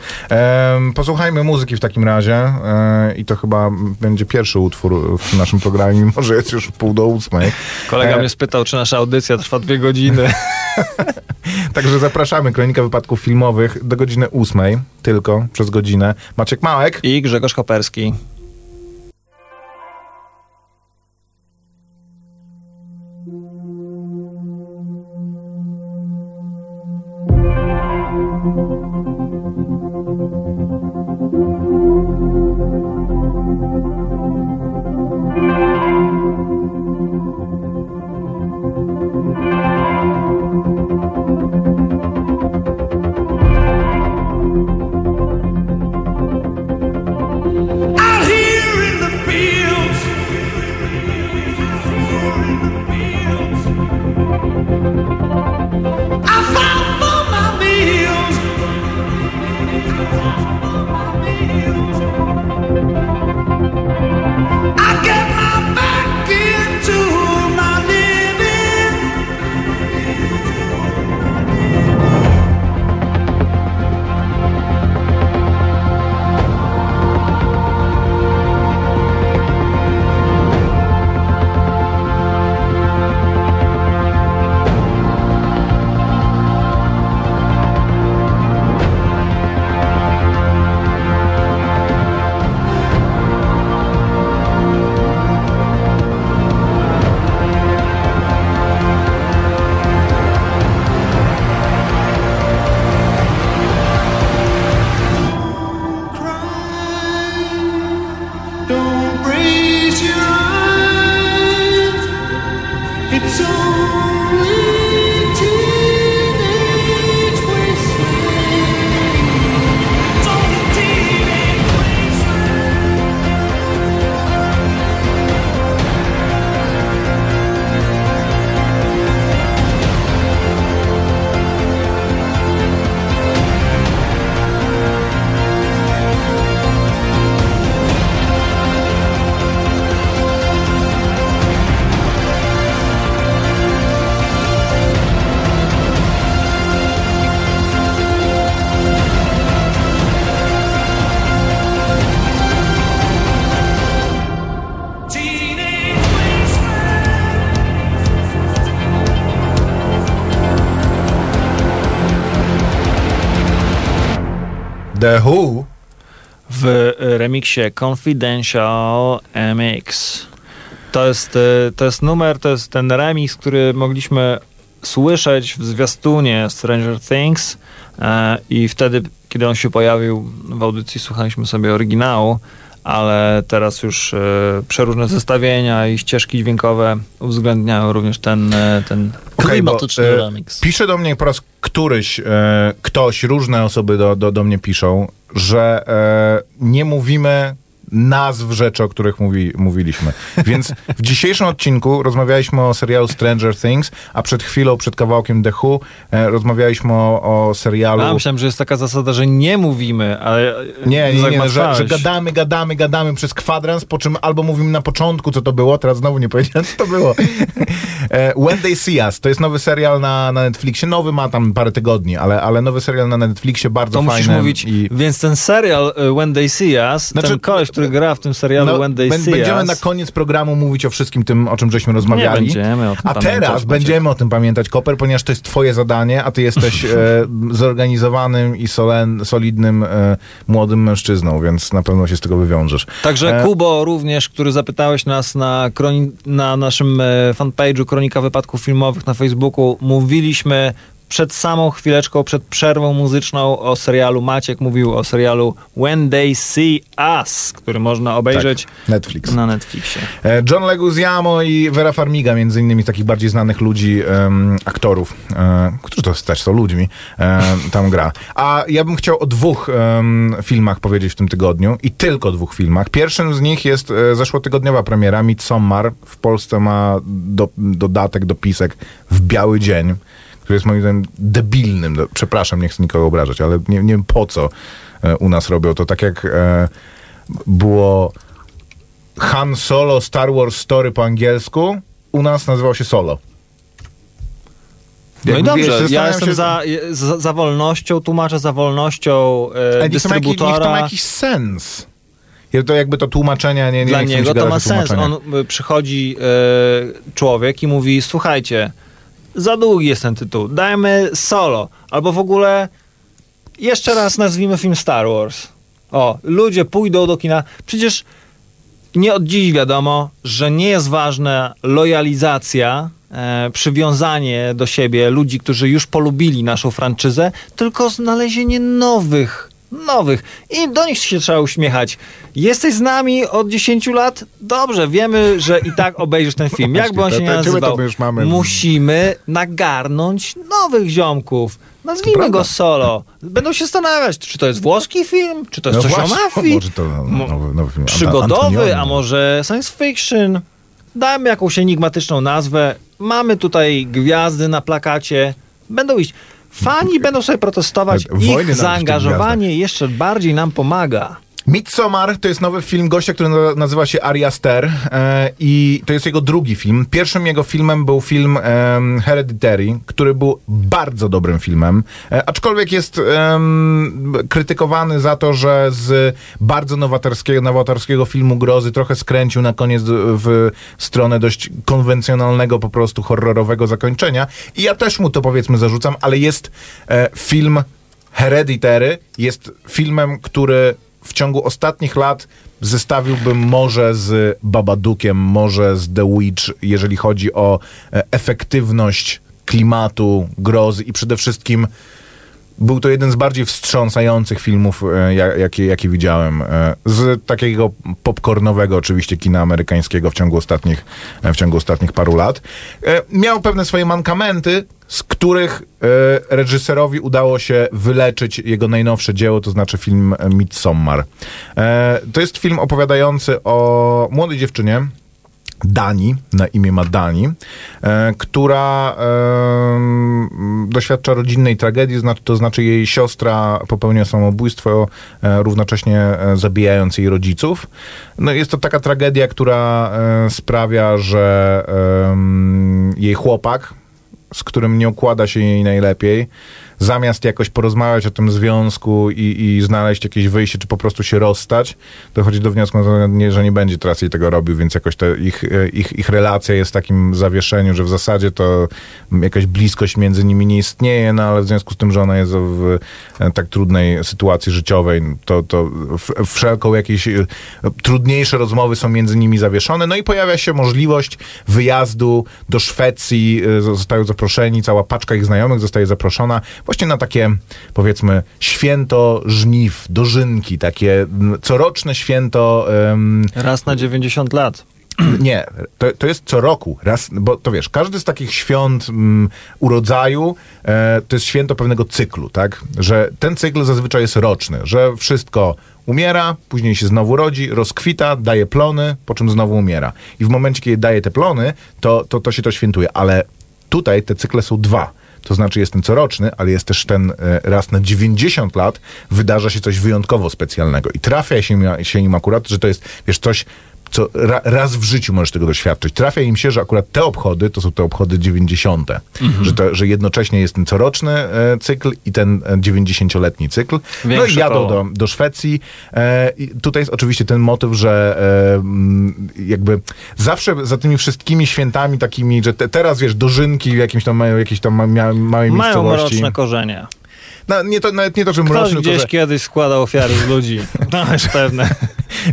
S3: Posłuchajmy muzyki w takim razie e, i to chyba będzie pierwszy utwór w naszym programie, mimo że jest już pół do ósmej.
S2: Kolega
S3: E,
S2: mnie spytał, czy nasza audycja trwa dwie godziny.
S3: Także zapraszamy. Kronika wypadków filmowych do godziny ósmej, tylko przez godzinę. Maciek Małek.
S2: I Grzegorz Koperski.
S3: The Who
S2: w remiksie Confidential MX. To jest, y, to jest numer, to jest ten remix, który mogliśmy słyszeć w zwiastunie Stranger Things e, i wtedy, kiedy on się pojawił w audycji, słuchaliśmy sobie oryginału, ale teraz już e, przeróżne zestawienia i ścieżki dźwiękowe uwzględniają również ten, e, ten
S3: Okej,
S2: klimatyczny
S3: bo, e,
S2: remix.
S3: Pisze do mnie po raz któryś ktoś, różne osoby do, do, do mnie piszą, że nie mówimy nazw rzeczy, o których mówi, mówiliśmy. Więc w dzisiejszym odcinku rozmawialiśmy o serialu Stranger Things, a przed chwilą, przed kawałkiem The Who, e, rozmawialiśmy o, o serialu...
S2: Ja myślałem, że jest taka zasada, że nie mówimy, ale
S3: Nie, nie, nie, że, że gadamy, gadamy, gadamy przez kwadrans, po czym albo mówimy na początku, co to było, teraz znowu nie powiedziałem, co to było. E, When They See Us, to jest nowy serial na, na Netflixie, nowy ma tam parę tygodni, ale, ale nowy serial na Netflixie, bardzo
S2: To
S3: fajny.
S2: musisz mówić,
S3: i-
S2: więc ten serial y, When They See Us,
S3: Znaczy,
S2: ten koleś, który gra w tym serialu
S3: No,
S2: When They See
S3: będziemy
S2: Us,
S3: na koniec programu mówić o wszystkim tym, o czym żeśmy rozmawiali.
S2: będziemy o tym
S3: a
S2: pamiętać,
S3: teraz będziemy o tym pamiętać, Koper, ponieważ to jest twoje zadanie, a ty jesteś e, zorganizowanym i solen, solidnym e, młodym mężczyzną, więc na pewno się z tego wywiążesz.
S2: Także
S3: E,
S2: Kubo również, który zapytałeś nas na, kroni- na naszym e, fanpage'u Kronika Wypadków Filmowych na Facebooku, mówiliśmy przed samą chwileczką, przed przerwą muzyczną o serialu, Maciek mówił o serialu When They See Us, który można obejrzeć
S3: Tak, Netflix.
S2: na Netflixie.
S3: E, John Leguizamo i Vera Farmiga, między innymi takich bardziej znanych ludzi, em, aktorów, e, którzy to też są ludźmi, e, tam gra. A ja bym chciał o dwóch filmach powiedzieć w tym tygodniu i tylko dwóch filmach. Pierwszym z nich jest e, zeszłotygodniowa premiera Midsommar. W Polsce ma do, dodatek, dopisek w biały dzień, który jest moim zdaniem debilnym. Przepraszam, nie chcę nikogo obrażać, ale nie, nie wiem po co e, u nas robią to. Tak jak e, było Han Solo Star Wars Story po angielsku, u nas nazywał się Solo.
S2: No i
S3: Jakby, wiesz,
S2: dobrze, ja jestem
S3: się-
S2: za, za, za wolnością, tłumaczę za wolnością e,
S3: Ale niech to, ma jakiś, niech to ma
S2: dystrybutora.
S3: jakiś sens. To jakby to tłumaczenie, nie, nie
S2: Dla
S3: nie
S2: niego to ma sens. On y, przychodzi e, człowiek i mówi: Słuchajcie, za długi jest ten tytuł, dajmy solo. Albo w ogóle jeszcze raz nazwijmy film Star Wars. O, ludzie pójdą do kina. Przecież nie od dziś wiadomo, że nie jest ważna lojalizacja, e, przywiązanie do siebie ludzi, którzy już polubili naszą franczyzę, tylko znalezienie nowych, nowych. I do nich się trzeba uśmiechać. Jesteś z nami od 10 lat? Dobrze, wiemy, że i tak obejrzysz ten film. Jakby on się nie nazywał. Musimy nagarnąć nowych ziomków. Nazwijmy go solo. Będą się zastanawiać, czy to jest włoski film, czy to jest
S3: No
S2: coś
S3: właśnie,
S2: o mafii.
S3: Może to no, nowy, nowy film.
S2: Przygodowy,
S3: Antonioni.
S2: a może science fiction. Dajmy jakąś enigmatyczną nazwę. Mamy tutaj gwiazdy na plakacie. Będą iść. Fani będą sobie protestować. Ich zaangażowanie jeszcze bardziej nam pomaga.
S3: Midsommar to jest nowy film gościa, który na- nazywa się Ari Aster e, i to jest jego drugi film. Pierwszym jego filmem był film Hereditary, który był bardzo dobrym filmem, e, aczkolwiek jest krytykowany za to, że z bardzo nowatorskiego, nowatorskiego filmu grozy trochę skręcił na koniec w stronę dość konwencjonalnego, po prostu horrorowego zakończenia. I ja też mu to powiedzmy zarzucam, ale jest e, film Hereditary jest filmem, który w ciągu ostatnich lat zestawiłbym może z Babadookiem, może z The Witch, jeżeli chodzi o e, efektywność klimatu, grozy i przede wszystkim był to jeden z bardziej wstrząsających filmów, e, ja- jakie, jakie widziałem. E, Z takiego popcornowego oczywiście kina amerykańskiego w ciągu ostatnich, e, w ciągu ostatnich paru lat. Miał pewne swoje mankamenty, z których reżyserowi udało się wyleczyć jego najnowsze dzieło, to znaczy film Midsommar. To jest film opowiadający o młodej dziewczynie, Dani, na imię ma Dani, e, która e, doświadcza rodzinnej tragedii, to znaczy jej siostra popełnia samobójstwo, e, równocześnie e, zabijając jej rodziców. No jest to taka tragedia, która e, sprawia, że jej chłopak, z którym nie układa się jej najlepiej, zamiast jakoś porozmawiać o tym związku i, i znaleźć jakieś wyjście, czy po prostu się rozstać, dochodzi do wniosku, że nie, będzie teraz jej tego robił, więc jakoś ich, e, ich, ich relacja jest w takim zawieszeniu, że w zasadzie to jakaś bliskość między nimi nie istnieje, no ale w związku z tym, że ona jest w e, tak trudnej sytuacji życiowej, to, to wszelką jakieś e, trudniejsze rozmowy są między nimi zawieszone, no i pojawia się możliwość wyjazdu do Szwecji, zostają zaproszeni, cała paczka ich znajomych zostaje zaproszona właśnie na takie, powiedzmy, święto żniw, dożynki, takie m, coroczne święto... em,
S2: Raz na 90 lat.
S3: nie, to, to jest co roku, raz, bo to wiesz, każdy z takich świąt mm, urodzaju e, to jest święto pewnego cyklu, tak? Że ten cykl zazwyczaj jest roczny, że wszystko umiera, później się znowu rodzi, rozkwita, daje plony, po czym znowu umiera. I w momencie, kiedy daje te plony, to, to, to się to świętuje, ale tutaj te cykle są dwa. To znaczy jest ten coroczny, ale jest też ten e, raz na 90 lat wydarza się coś wyjątkowo specjalnego. I trafia się, się im akurat, że to jest, wiesz, coś, co ra, raz w życiu możesz tego doświadczyć. Trafia im się, że akurat te obchody to są te obchody 90. Że, to, że jednocześnie jest ten coroczny e, cykl i ten e, 90-letni cykl. no i
S2: Większe
S3: jadą do, do Szwecji. E, i tutaj jest oczywiście ten motyw, że e, jakby zawsze za tymi wszystkimi świętami takimi, że te, teraz wiesz, dożynki w jakimś tam mają jakieś tam ma, małej
S2: Mają
S3: miejscowości.
S2: mroczne korzenie.
S3: No, nie to, nawet nie to, że
S2: Ktoś
S3: mroczne, to,
S2: gdzieś
S3: że
S2: kiedyś składał ofiary z ludzi. No jest pewne.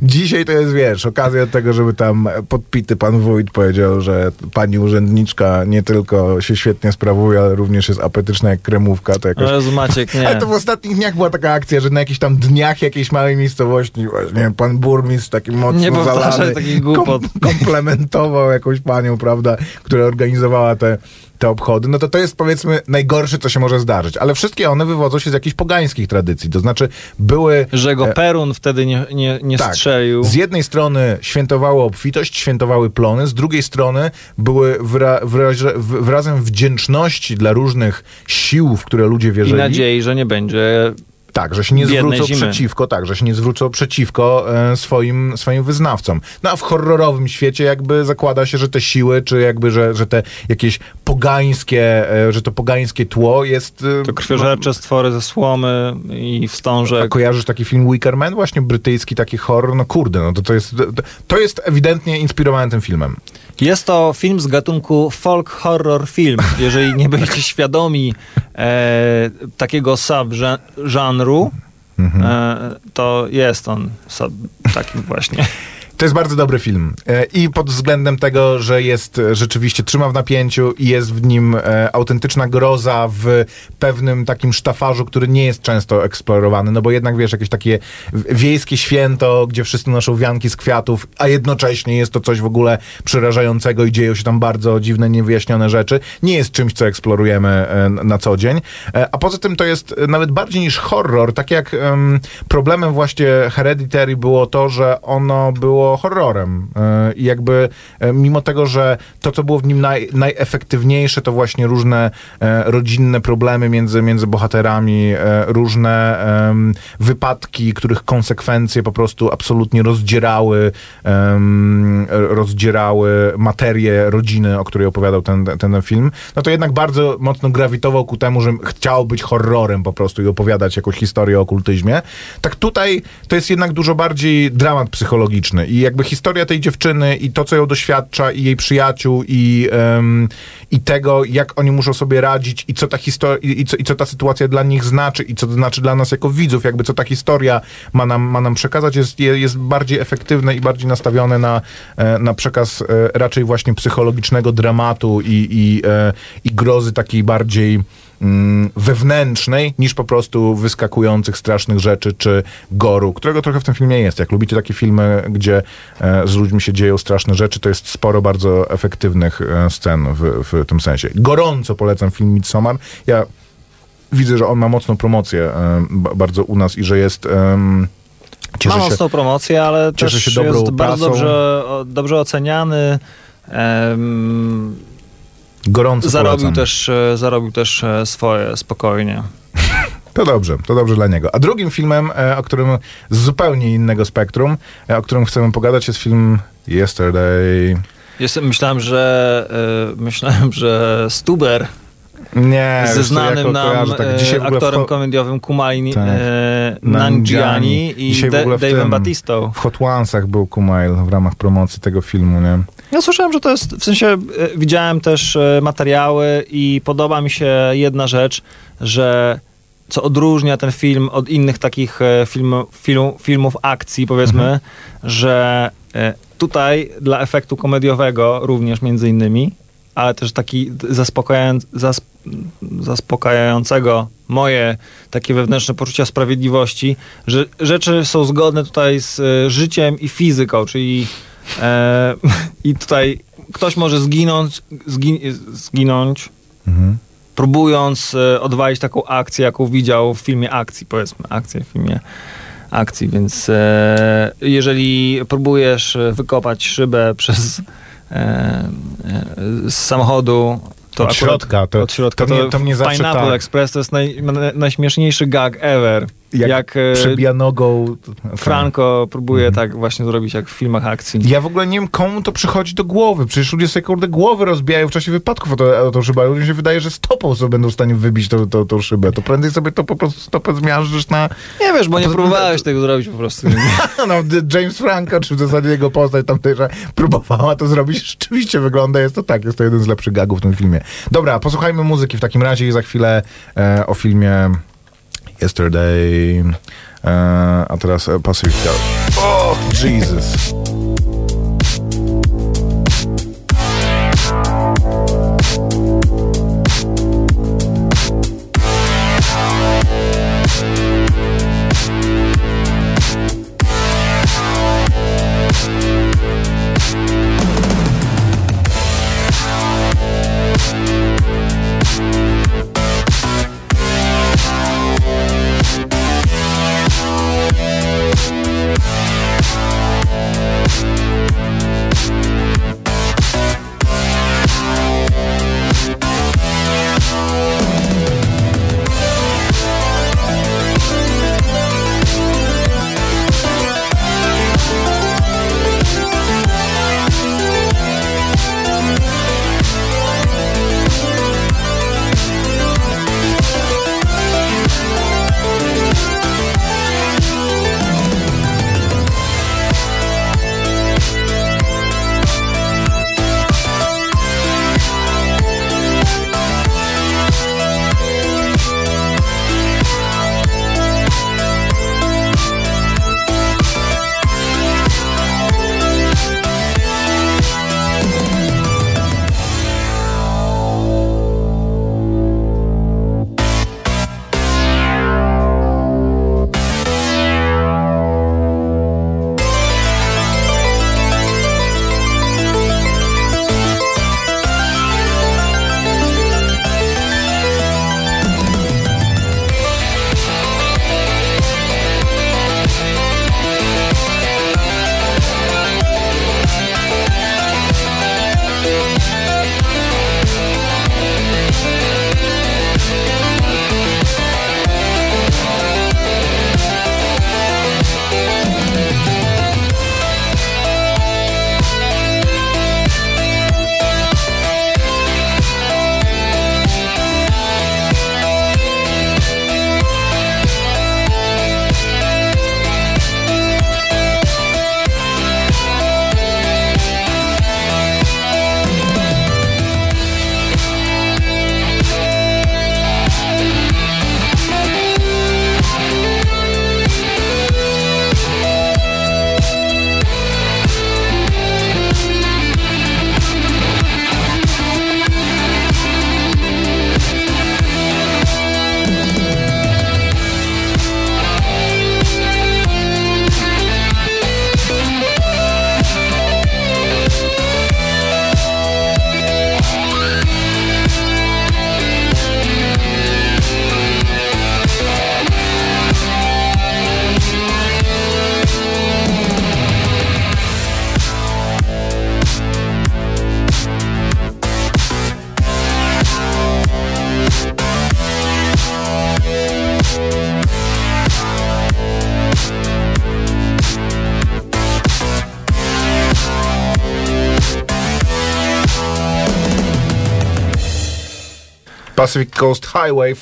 S3: Dzisiaj to jest, wiesz, okazja do tego, żeby tam podpity pan wójt powiedział, że pani urzędniczka nie tylko się świetnie sprawuje, ale również jest apetyczna jak kremówka, to jakoś...
S2: Jezu Maciek, nie.
S3: Ale to w ostatnich dniach była taka akcja, że na jakichś tam dniach jakiejś małej miejscowości właśnie pan burmistrz taki mocno
S2: Nie
S3: zalany
S2: takich głupot.
S3: komplementował jakąś panią, prawda, która organizowała te, te obchody. No to to jest powiedzmy najgorsze, co się może zdarzyć. Ale wszystkie one wywodzą się z jakichś pogańskich tradycji. To znaczy były...
S2: Że go
S3: e,
S2: Perun wtedy nie, nie, nie
S3: tak.
S2: strzelił.
S3: Z jednej strony świętowały obfitość, świętowały plony, z drugiej strony były wyra, wyraże, w- wyrazem wdzięczności dla różnych sił, w które ludzie
S2: I
S3: wierzyli.
S2: nadziei, że nie będzie
S3: Tak, że się nie zwrócą
S2: zimy.
S3: przeciwko, tak, że się nie zwrócą przeciwko e, swoim, swoim wyznawcom. No a w horrorowym świecie jakby zakłada się, że te siły, czy jakby, że, że te jakieś pogańskie, e, że to pogańskie tło jest... e,
S2: to krwiożercze stwory ze słomy i
S3: A
S2: wstążek.
S3: kojarzysz taki film Wicker Man? Właśnie brytyjski taki horror? No kurde, no to, to jest... To, to jest ewidentnie inspirowany tym filmem.
S2: Jest to film z gatunku folk horror film. Jeżeli nie byliście świadomi e, takiego subżanru,
S3: Mhm.
S2: e, to jest on sub, takim właśnie.
S3: To jest bardzo dobry film. E, I pod względem tego, że jest e, rzeczywiście trzyma w napięciu i jest w nim e, autentyczna groza w pewnym takim sztafarzu, który nie jest często eksplorowany, no bo jednak wiesz, jakieś takie wiejskie święto, gdzie wszyscy noszą wianki z kwiatów, a jednocześnie jest to coś w ogóle przerażającego i dzieją się tam bardzo dziwne, niewyjaśnione rzeczy, nie jest czymś, co eksplorujemy na co dzień. A poza tym to jest nawet bardziej niż horror, tak jak em, problemem właśnie Hereditary było to, że ono było horrorem. E, I jakby e, mimo tego, że to, co było w nim naj, najefektywniejsze, to właśnie różne e, rodzinne problemy między, między bohaterami, różne wypadki, których konsekwencje po prostu absolutnie rozdzierały, rozdzierały materię rodziny, o której opowiadał ten, ten, ten film, no to jednak bardzo mocno grawitował ku temu, że chciał być horrorem po prostu i opowiadać jakąś historię o okultyzmie. Tak tutaj to jest jednak dużo bardziej dramat psychologiczny i jakby historia tej dziewczyny i to, co ją doświadcza i jej przyjaciół i, em, i tego, jak oni muszą sobie radzić i co ta historia, i, co, i co ta sytuacja dla nich znaczy i co to znaczy dla nas jako widzów, jakby co ta historia ma nam, ma nam przekazać, jest, je- jest bardziej efektywne i bardziej nastawione na, e, na przekaz e, raczej właśnie psychologicznego dramatu i, i, e, i grozy takiej bardziej wewnętrznej, niż po prostu wyskakujących strasznych rzeczy, czy goru, którego trochę w tym filmie jest. Jak lubicie takie filmy, gdzie e, z ludźmi się dzieją straszne rzeczy, to jest sporo bardzo efektywnych e, scen w, w tym sensie. Gorąco polecam film Midsommar. Ja widzę, że on ma mocną promocję e, ba- bardzo u nas i że jest... Cieszę
S2: Ma mocną promocję, ale też jest bardzo dobrze, dobrze oceniany. Em,
S3: gorąco
S2: zarobił,
S3: polecam.
S2: też, e, zarobił też e, swoje spokojnie.
S3: To dobrze, to dobrze dla niego. A drugim filmem, e, o którym z zupełnie innego spektrum, o którym chcemy pogadać, jest film Yesterday.
S2: Jest, myślałem, że myślałem, że Stuber
S3: Nie,
S2: ze znanym nam
S3: kojarzę, tak,
S2: e, aktorem
S3: w,
S2: komediowym Kumail
S3: Tak.
S2: e,
S3: Nanjiani.
S2: I De- Dave'em Batistą.
S3: w Hot Onesach był Kumail w ramach promocji tego filmu, nie?
S2: Ja słyszałem, że to jest, w sensie e, widziałem też e, materiały i podoba mi się jedna rzecz, że co odróżnia ten film od innych takich e, film, film, filmów akcji, powiedzmy,
S3: Mhm.
S2: że e, tutaj dla efektu komediowego również między innymi, ale też taki zaspokajając, zas, zaspokajającego moje takie wewnętrzne poczucia sprawiedliwości, że rzeczy są zgodne tutaj z e, życiem i fizyką, czyli e, i tutaj ktoś może zginąć, zgin, zginąć
S3: Mhm.
S2: próbując e, odwalić taką akcję, jaką widział w filmie akcji, powiedzmy, akcję w filmie akcji, więc e, jeżeli próbujesz e, wykopać szybę przez z samochodu, to
S3: Od
S2: akurat-
S3: środka, to-
S2: od środka,
S3: to mnie- to mnie zawsze
S2: Pineapple
S3: tak.
S2: Express to jest naj, na- najśmieszniejszy gag ever.
S3: Jak,
S2: Jak, e,
S3: przebija nogą.
S2: Franco próbuje
S3: Mhm.
S2: tak właśnie zrobić jak w filmach akcji.
S3: Ja w ogóle nie wiem, komu to przychodzi do głowy. Przecież ludzie sobie kurde głowy rozbijają w czasie wypadków o, to, o tą szybę, ludziom się wydaje, że stopą sobie będą w stanie wybić tą, tą, tą szybę. To prędzej sobie to po prostu stopę zmiażdżysz na...
S2: Nie wiesz, bo nie
S3: to-
S2: próbowałeś tego zrobić po prostu.
S3: No, James Franco, czy w zasadzie jego postać tamtejsza próbowała to zrobić. Rzeczywiście wygląda, jest to tak, jest to jeden z lepszych gagów w tym filmie. Dobra, posłuchajmy muzyki w takim razie i za chwilę e, o filmie Yesterday, e, a teraz e, Pacific Star. O, Jesus. Pacific Coast Highway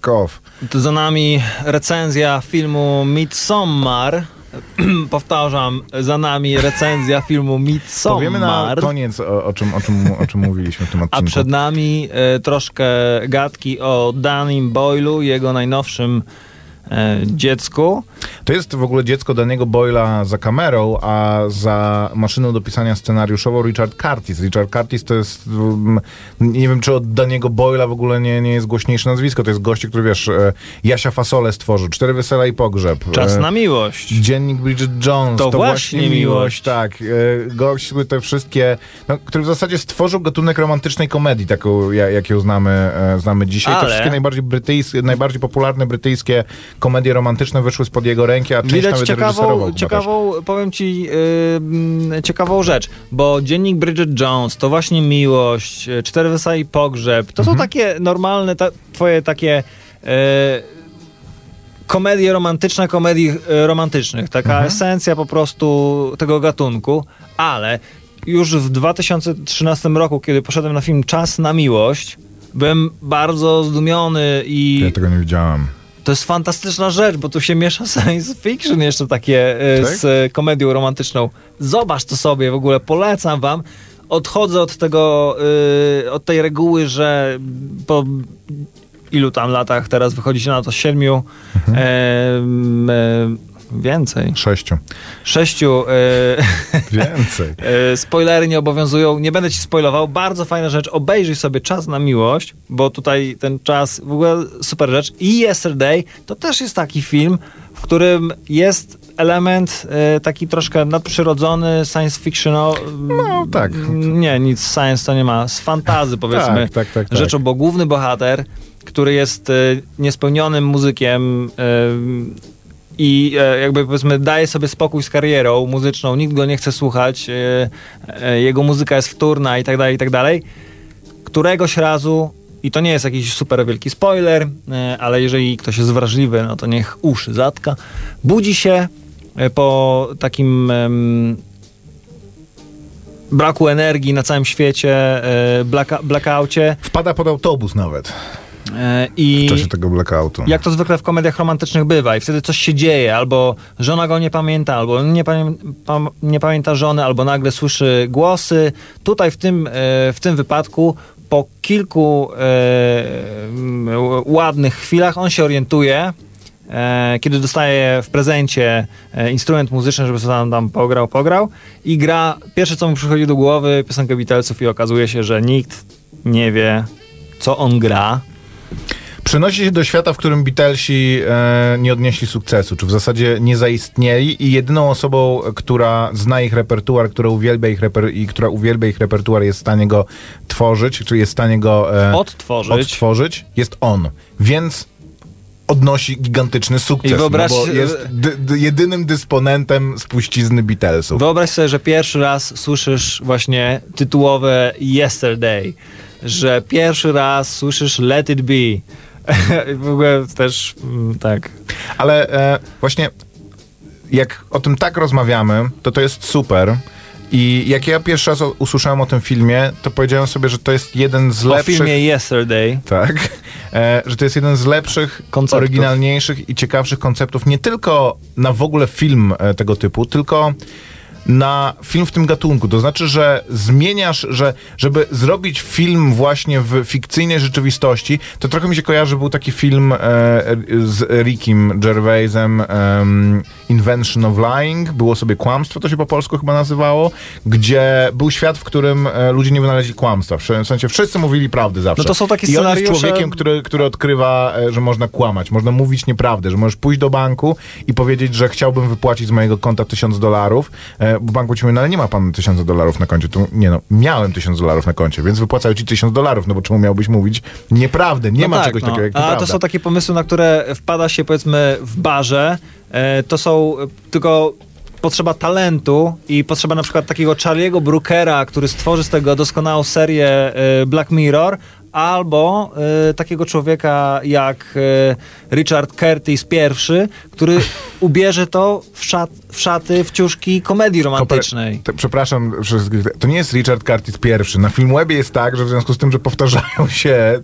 S3: Kow.
S2: To za nami recenzja filmu Midsommar. Powtarzam, za nami recenzja filmu Midsommar.
S3: Powiemy na koniec, o, o, czym, o, czym, o czym mówiliśmy w tym odcinku.
S2: A przed nami e, troszkę gadki o Danim Boylu, jego najnowszym dziecku.
S3: To jest w ogóle dziecko Daniego Boyla za kamerą, a za maszyną do pisania scenariuszową Richard Curtis. Richard Curtis to jest, mm, nie wiem czy od Daniego Boyla w ogóle nie, nie jest głośniejsze nazwisko. To jest gość, który wiesz, e, Jasia Fasole stworzył, Cztery Wesela i Pogrzeb.
S2: Czas
S3: E,
S2: na miłość.
S3: Dziennik Bridget Jones.
S2: To
S3: To,
S2: właśnie miłość.
S3: miłość. Tak. E, Gość, te wszystkie, no, który w zasadzie stworzył gatunek romantycznej komedii, taką ja- jak ją znamy, e, znamy dzisiaj.
S2: Ale-
S3: Te wszystkie najbardziej brytyjskie, najbardziej popularne brytyjskie komedie romantyczne wyszły spod jego ręki, a część
S2: Widać
S3: nawet
S2: ciekawą, ciekawą powiem ci, yy, ciekawą rzecz, bo dziennik Bridget Jones, to właśnie miłość, yy, Cztery Wesa i Pogrzeb, to są
S3: Mhm.
S2: takie normalne, ta, twoje takie yy, komedie romantyczne, komedii yy, romantycznych, taka
S3: Mhm.
S2: esencja po prostu tego gatunku, ale już w 2013 roku, kiedy poszedłem na film Czas na miłość, byłem bardzo zdumiony i.
S3: Ja tego nie widziałem.
S2: To jest fantastyczna rzecz, bo tu się miesza science fiction jeszcze takie e,
S3: Tak?
S2: z e, komedią romantyczną. Zobacz to sobie, w ogóle polecam wam. Odchodzę od tego, e, od tej reguły, że po ilu tam latach teraz wychodzi się na to siedmiu,
S3: Mhm.
S2: e, e, więcej,
S3: Sześciu.
S2: sześciu e,
S3: Więcej.
S2: E, Spoilery nie obowiązują, nie będę ci spoilował. Bardzo fajna rzecz. Obejrzyj sobie Czas na miłość, bo tutaj ten czas, w ogóle super rzecz. I Yesterday to też jest taki film, w którym jest element e, taki troszkę nadprzyrodzony, science fictional.
S3: No, tak.
S2: Nie, nic science to nie ma. Z fantazy powiedzmy
S3: Tak, tak, tak, tak.
S2: rzeczą, bo główny bohater, który jest e, niespełnionym muzykiem e, i e, jakby powiedzmy daje sobie spokój z karierą muzyczną, nikt go nie chce słuchać, e, e, jego muzyka jest wtórna i tak dalej, i tak dalej. Któregoś razu, i to nie jest jakiś super wielki spoiler, ale jeżeli ktoś jest wrażliwy, no to niech uszy zatka, budzi się po takim braku energii na całym świecie, blacka, blackoutie
S3: Wpada pod autobus nawet
S2: i
S3: w czasie tego blackoutu.
S2: jak to zwykle w komediach romantycznych bywa i wtedy coś się dzieje, albo żona go nie pamięta, albo nie, pamię pam nie pamięta żony, albo nagle słyszy głosy. Tutaj w tym, e, w tym wypadku po kilku e, ładnych chwilach on się orientuje, e, kiedy dostaje w prezencie e, instrument muzyczny, żeby sobie tam, tam pograł, pograł i gra, pierwsze co mu przychodzi do głowy, piosenkę Beatlesów i okazuje się, że nikt nie wie, co on gra.
S3: Przenosi się do świata, w którym Beatlesi e, nie odnieśli sukcesu, czy w zasadzie nie zaistnieli i jedyną osobą, która zna ich repertuar, która uwielbia ich, reper- i która uwielbia ich repertuar jest w stanie go tworzyć, czy jest w stanie go e,
S2: Odtworzyć.
S3: odtworzyć, jest on. Więc odnosi gigantyczny sukces,
S2: I wyobraź-
S3: no bo jest dy, dy, jedynym dysponentem spuścizny Beatlesów.
S2: Wyobraź sobie, że pierwszy raz słyszysz właśnie tytułowe Yesterday, że pierwszy raz słyszysz Let It Be. w ogóle też mm, tak.
S3: Ale e, właśnie jak o tym tak rozmawiamy, to to jest super. I jak ja pierwszy raz o- usłyszałem o tym filmie, to powiedziałem sobie, że to jest jeden z
S2: O
S3: lepszych...
S2: filmie Yesterday.
S3: Tak, e, że to jest jeden z lepszych,
S2: Konceptów.
S3: oryginalniejszych i ciekawszych konceptów, nie tylko na w ogóle film e, tego typu, tylko na film w tym gatunku. To znaczy, że zmieniasz, że żeby zrobić film właśnie w fikcyjnej rzeczywistości, to trochę mi się kojarzy, był taki film e, z Rickiem Gervaisem em, Invention of Lying, było sobie kłamstwo, to się po polsku chyba nazywało, gdzie był świat, w którym e, ludzie nie wynaleźli kłamstwa. W sensie wszyscy mówili prawdę zawsze.
S2: No to są takie
S3: I on jest człowiekiem, który, który odkrywa, e, że można kłamać, można mówić nieprawdę, że możesz pójść do banku i powiedzieć, że chciałbym wypłacić z mojego konta tysiąc dolarów, e, bo banku ci mówi, no ale nie ma pan tysiąca dolarów na koncie. Tu, nie no, miałem tysiąc dolarów na koncie, więc wypłacają ci tysiąc dolarów, no bo czemu miałbyś mówić nieprawdę? Nie
S2: No
S3: ma
S2: tak,
S3: czegoś
S2: no.
S3: takiego jak
S2: A
S3: nieprawda.
S2: to są takie pomysły, na które wpada się powiedzmy w barze. E, to są e, tylko potrzeba talentu i potrzeba na przykład takiego Charlie'ego Brookera, który stworzy z tego doskonałą serię e, Black Mirror, albo e, takiego człowieka jak e, Richard Curtis I, który ubierze to w, szat, w szaty, w ciuszki komedii romantycznej.
S3: To, przepraszam wszystkich, to nie jest Richard Curtis pierwszy. Na Filmwebie jest tak, że w związku z tym, że powtarzają się, e,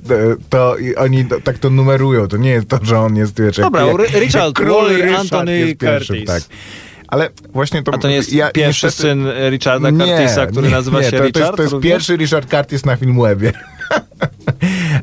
S3: to i oni to, tak to numerują. To nie jest to, że on jest, wiesz,
S2: Dobra,
S3: jak,
S2: Richard
S3: jak
S2: Wally
S3: Richard
S2: Anthony
S3: pierwszym,
S2: Curtis.
S3: tak. Ale właśnie to...
S2: A to nie jest
S3: ja,
S2: pierwszy
S3: niestety-
S2: syn Richarda Curtisa, który
S3: nie,
S2: nazywa
S3: nie,
S2: się
S3: to,
S2: Richard?
S3: To jest, to jest pierwszy Richard Curtis na Filmwebie.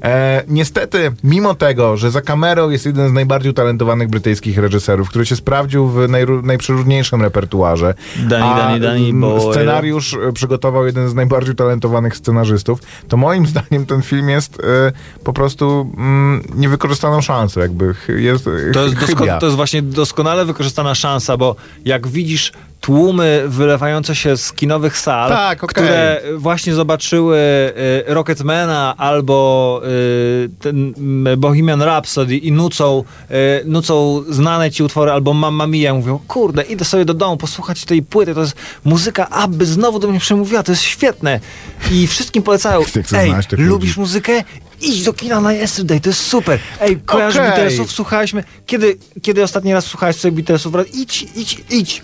S3: E, niestety, mimo tego, że za kamerą jest jeden z najbardziej utalentowanych brytyjskich reżyserów, który się sprawdził w najprzeróżniejszym repertuarze,
S2: Danny,
S3: a
S2: Danny
S3: mm,
S2: Boyle.
S3: scenariusz e, przygotował jeden z najbardziej utalentowanych scenarzystów, to moim zdaniem ten film jest e, po prostu mm, niewykorzystaną szansą, jakby jest e,
S2: To jest, dosko- to jest właśnie doskonale wykorzystana szansa, bo jak widzisz tłumy wylewające się z kinowych sal,
S3: Tak, okej.
S2: które właśnie zobaczyły y, Rocketmana albo y, ten mm, Bohemian Rhapsody i nucą, y, nucą znane ci utwory albo Mamma Mia, mówią, kurde, idę sobie do domu posłuchać tej płyty, to jest muzyka Abby, znowu do mnie przemówiła, to jest świetne. I wszystkim polecają, ej, lubisz
S3: ludzi.
S2: muzykę? Idź do kina na Yesterday, to jest super. Ej, kojarzysz
S3: Okej.
S2: Beatlesów? Słuchaliśmy. Kiedy, kiedy ostatni raz słuchałeś sobie Beatlesów? Idź, idź, idź.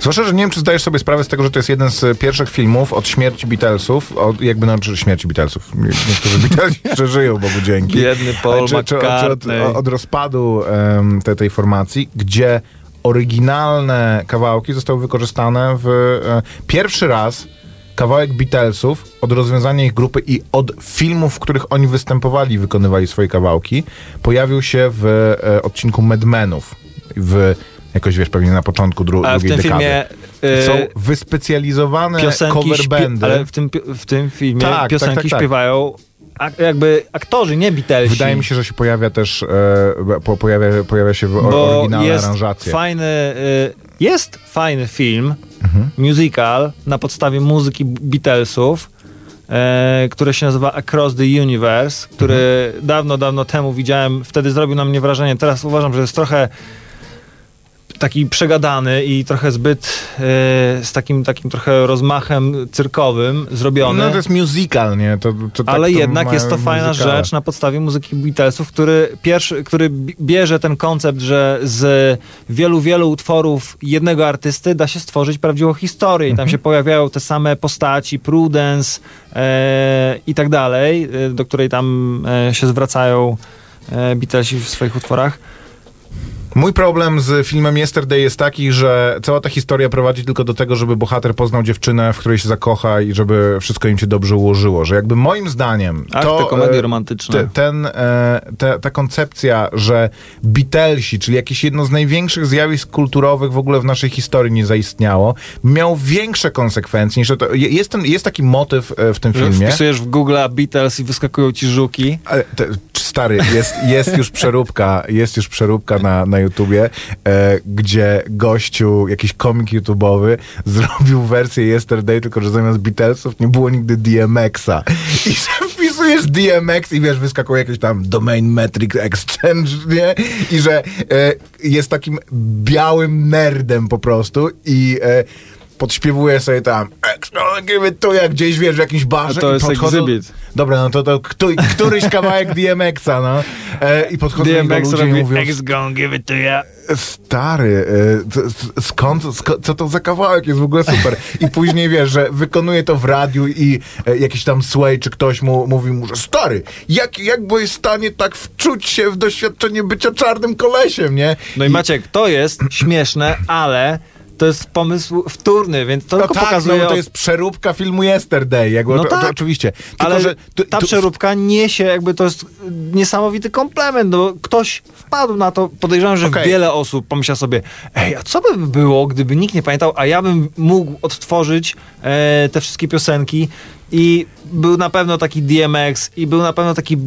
S3: Zwłaszcza, że nie wiem, czy zdajesz sobie sprawę z tego, że to jest jeden z pierwszych filmów od śmierci Beatlesów, od, jakby no, czy śmierci Beatlesów. Niektórzy Beatlesi jeszcze żyją, Bogu dzięki.
S2: Biedny Paul
S3: czy, czy, czy od, od rozpadu em, te, tej formacji, gdzie oryginalne kawałki zostały wykorzystane w e, pierwszy raz kawałek Beatlesów od rozwiązania ich grupy i od filmów, w których oni występowali i wykonywali swoje kawałki, pojawił się w e, odcinku Mad Menów. W, jakoś wiesz, pewnie na początku dru-
S2: Ale w
S3: drugiej
S2: tym
S3: dekady.
S2: filmie y,
S3: Są wyspecjalizowane
S2: piosenki
S3: cover bandy.
S2: ale w tym, w tym filmie
S3: Tak, tak,
S2: piosenki
S3: tak, tak.
S2: śpiewają ak- jakby aktorzy, nie Beatlesi.
S3: Wydaje mi się, że się pojawia też, e, po, pojawia, pojawia się w
S2: bo
S3: oryginalna
S2: jest
S3: aranżacja.
S2: fajny, y, jest fajny film,
S3: Mhm.
S2: musical na podstawie muzyki Beatlesów, e, które się nazywa Across the Universe, który
S3: Mhm.
S2: dawno, dawno temu widziałem, wtedy zrobił na mnie wrażenie. Teraz uważam, że jest trochę taki przegadany i trochę zbyt e, z takim, takim trochę rozmachem cyrkowym zrobiony.
S3: No to jest musical, nie? To, to, tak
S2: Ale
S3: to
S2: jednak jest to fajna
S3: musicale.
S2: rzecz na podstawie muzyki Beatlesów, który, pierwszy, który bi- bierze ten koncept, że z wielu, wielu utworów jednego artysty da się stworzyć prawdziwą historię i tam
S3: Mhm.
S2: się pojawiają te same postaci, Prudence e, i tak dalej, e, do której tam się zwracają Beatlesi w swoich utworach.
S3: Mój problem z filmem Yesterday jest taki, że cała ta historia prowadzi tylko do tego, żeby bohater poznał dziewczynę, w której się zakocha i żeby wszystko im się dobrze ułożyło. Że jakby moim zdaniem
S2: Ach,
S3: to...
S2: te komedie romantyczne.
S3: te, ten, e, te, ta koncepcja, że Beatlesi, czyli jakieś jedno z największych zjawisk kulturowych w ogóle w naszej historii nie zaistniało, miał większe konsekwencje niż to. je- Jest, ten, jest taki motyw e, w tym filmie.
S2: Wpisujesz w Google Beatles i wyskakują ci żuki.
S3: Ale te, stary, jest, jest już przeróbka, jest już przeróbka na, na YouTubie, e, gdzie gościu, jakiś komik YouTubeowy zrobił wersję Yesterday, tylko że zamiast Beatlesów nie było nigdy DMX-a. I że wpisujesz DMX i wiesz, wyskakuje jakiś tam Domain Metric Exchange, nie? I że e, jest takim białym nerdem po prostu i e, podśpiewuje sobie tam "Extra, give it to jak gdzieś, wiesz, w jakimś barze
S2: A to
S3: i
S2: jest
S3: podchodzą... Dobra, no to, to któ, któryś kawałek DMX-a, no. E, I podchodzą do
S2: DMX
S3: ludzie i
S2: robi
S3: mówią,
S2: X gonna give it to ya.
S3: stary, e, skąd, skąd, co to za kawałek, jest w ogóle super. I później wiesz, że wykonuje to w radiu i e, jakiś tam Sway czy ktoś mu mówi mu, że stary, jak, jak byłeś w stanie tak wczuć się w doświadczenie bycia czarnym kolesiem, nie?
S2: No i Maciek, to jest śmieszne, ale to jest pomysł wtórny, więc to
S3: No
S2: tylko
S3: tak,
S2: pokazuje...
S3: no, to jest przeróbka filmu Yesterday, jakby,
S2: No
S3: to,
S2: tak,
S3: oczywiście. Tylko,
S2: ale
S3: że tu-
S2: ta
S3: tu-
S2: przeróbka niesie, jakby to jest niesamowity komplement, no bo ktoś wpadł na to, podejrzewam, że
S3: Okej.
S2: wiele osób pomyśla sobie, ej, a co by było, gdyby nikt nie pamiętał, a ja bym mógł odtworzyć e, te wszystkie piosenki i był na pewno taki DMX i był na pewno taki e,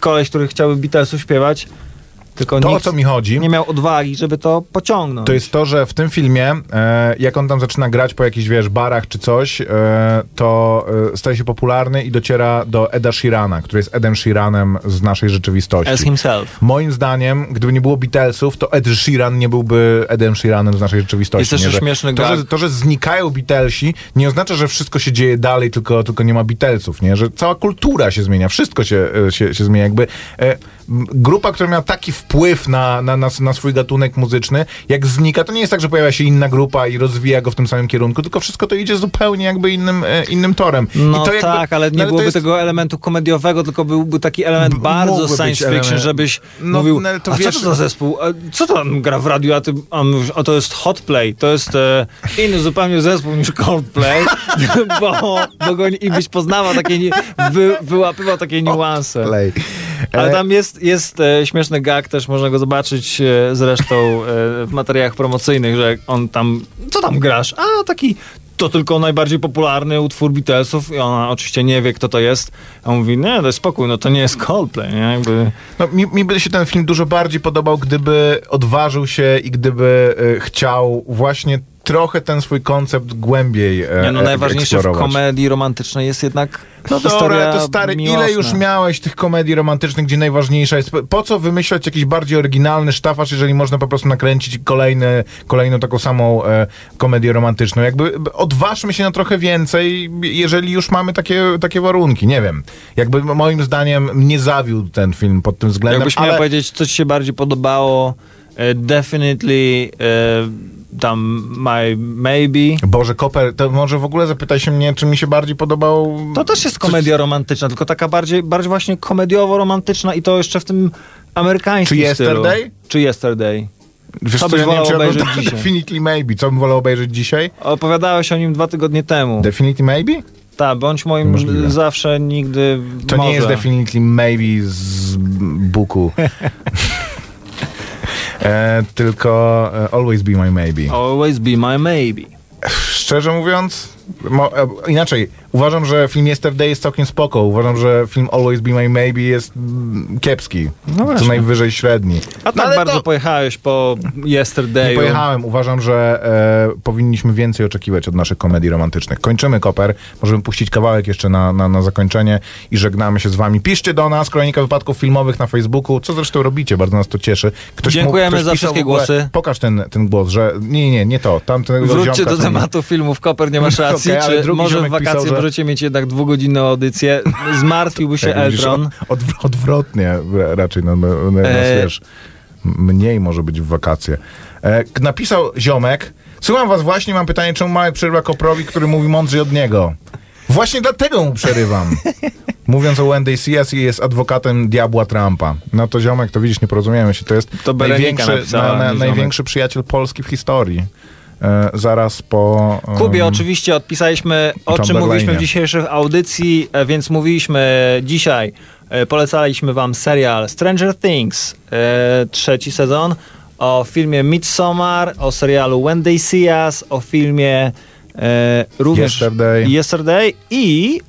S2: koleś, który chciałby Beatlesów śpiewać Tylko
S3: To, o co mi chodzi,
S2: nie miał odwagi, żeby to pociągnąć.
S3: to jest to, że w tym filmie, e, jak on tam zaczyna grać po jakichś, wiesz, barach czy coś, e, to e, staje się popularny i dociera do Eda Sheerana, który jest Edem Sheeranem z naszej rzeczywistości.
S2: As himself.
S3: Moim zdaniem, gdyby nie było Beatlesów, to Ed Sheeran nie byłby Edem Sheeranem z naszej rzeczywistości.
S2: Jest?
S3: Że
S2: śmieszny
S3: to, że, to, że znikają Beatlesi, nie oznacza, że wszystko się dzieje dalej, tylko, tylko nie ma Beatlesów, nie? Że cała kultura się zmienia, wszystko się, e, się, się zmienia. Jakby e, grupa, która miała taki wpływ na, na, na, na swój gatunek muzyczny, jak znika, to nie jest tak, że pojawia się inna grupa i rozwija go w tym samym kierunku, tylko wszystko to idzie zupełnie jakby innym, e, innym torem.
S2: No
S3: jakby,
S2: tak, ale nie
S3: no to
S2: byłoby
S3: jest-
S2: tego elementu komediowego, tylko byłby taki element bardzo science fiction,
S3: element.
S2: żebyś
S3: No,
S2: mówił,
S3: no, ale to
S2: a
S3: wiesz-
S2: co to za zespół, a co to tam gra w radiu, a, ty, a, mówisz, a to jest Hotplay, to jest e, inny zupełnie zespół niż Coldplay, bo, bo go, i byś poznawał takie, wy, wyłapywał takie niuanse.
S3: Play.
S2: Ale
S3: E,
S2: tam jest, jest e, śmieszny gag, też można go zobaczyć e, zresztą w materiałach promocyjnych, że on tam, co tam grasz? A, taki, to tylko najbardziej popularny utwór Beatlesów i ona oczywiście nie wie, kto to jest. A on mówi, nie, daj spokój, no to nie jest Coldplay, nie? Jakby...
S3: No, mi, mi by się ten film dużo bardziej podobał, gdyby odważył się i gdyby e, chciał właśnie trochę ten swój koncept głębiej e,
S2: Nie, no najważniejsze w komedii romantycznej jest jednak
S3: No
S2: historia
S3: dobra, to stary,
S2: miłosna.
S3: ile już miałeś tych komedii romantycznych, gdzie najważniejsza jest... Po co wymyślać jakiś bardziej oryginalny sztafasz, jeżeli można po prostu nakręcić kolejny, kolejną taką samą e, komedię romantyczną? Jakby odważmy się na trochę więcej, jeżeli już mamy takie, takie warunki. Nie wiem. Jakby moim zdaniem nie zawiódł ten film pod tym względem,
S2: Jakbyś
S3: ale...
S2: miał powiedzieć, co ci się bardziej podobało, e, definitely e, tam My Maybe.
S3: Boże, Koper, to może w ogóle zapytaj się mnie, czy mi się bardziej podobał...
S2: To też jest komedia romantyczna, tylko taka bardziej, bardziej właśnie komediowo-romantyczna i to jeszcze w tym amerykańskim
S3: Czy
S2: stylu.
S3: Yesterday?
S2: Czy Yesterday?
S3: Wiesz
S2: Co
S3: co, ja nie wiem, czy
S2: obejrzeć dzisiaj?
S3: Definitely Maybe. Co bym wolał obejrzeć dzisiaj?
S2: Opowiadałeś o nim dwa tygodnie temu.
S3: Definitely Maybe?
S2: Tak, bądź moim
S3: Możliwe.
S2: zawsze, nigdy,
S3: To
S2: może.
S3: nie jest Definitely Maybe z buku. e, tylko e, Always Be My Maybe.
S2: Always be my maybe.
S3: Szczerze mówiąc, mo, e, inaczej, uważam, że film Yesterday jest całkiem spoko. Uważam, że film Always Be My Maybe jest mm, kiepski.
S2: No
S3: co najwyżej średni.
S2: A
S3: No
S2: tak
S3: ale
S2: bardzo
S3: to-
S2: pojechałeś po Yesterday.
S3: Nie pojechałem. Uważam, że e, powinniśmy więcej oczekiwać od naszych komedii romantycznych. Kończymy Koper. Możemy puścić kawałek jeszcze na, na, na zakończenie i żegnamy się z wami. Piszcie do nas, Kronika Wypadków Filmowych na Facebooku, co zresztą robicie, bardzo nas to cieszy. Ktoś
S2: Dziękujemy
S3: ktoś
S2: za wszystkie
S3: ogóle-
S2: głosy.
S3: Pokaż ten, ten głos, że nie, nie, nie to. Tamtego
S2: Wróćcie
S3: ziomka,
S2: do tematu filmów Koper, nie masz racji.
S3: Okej, ale
S2: czy
S3: drugi
S2: może w wakacje
S3: pisał, że-
S2: możecie mieć jednak dwugodzinną audycję? Zmartwiłby się
S3: widzisz,
S2: Eltron.
S3: Od, odwrotnie ra- raczej no, no, no, nas,
S2: E.
S3: wiesz, mniej może być w wakacje. E, napisał ziomek, słucham was właśnie, mam pytanie, czemu mały przerywa Koprowi, który mówi mądrzej od niego? Właśnie dlatego mu przerywam. Mówiąc o Wendy CS jest adwokatem diabła Trumpa. No to ziomek, to widzisz, nie porozumiemy się. To jest
S2: To
S3: największy, na, na, największy przyjaciel Polski w historii. E, zaraz po... em,
S2: Kubie oczywiście odpisaliśmy, o czym mówiliśmy w dzisiejszej audycji, e, więc mówiliśmy dzisiaj, e, polecaliśmy wam serial Stranger Things, trzeci sezon, o filmie Midsommar, o serialu When They See Us, o filmie również
S3: Yesterday.
S2: Yesterday i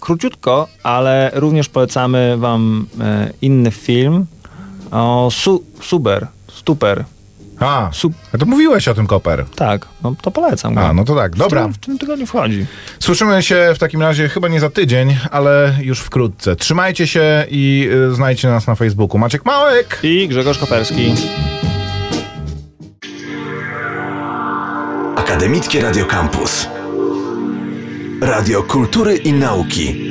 S2: króciutko, ale również polecamy wam inny film o su, Super, Stuper.
S3: A,
S2: Sup,
S3: a to mówiłeś o tym, Koper.
S2: tak, no to polecam go.
S3: A, no to tak, dobra.
S2: W tym, w tym tygodniu wchodzi.
S3: Słyszymy się w takim razie chyba nie za tydzień, ale już wkrótce. Trzymajcie się i y, znajdźcie nas na Facebooku. Maciek Małek!
S2: I Grzegorz Koperski.
S1: Akademickie Radio Campus. Radio Kultury i Nauki.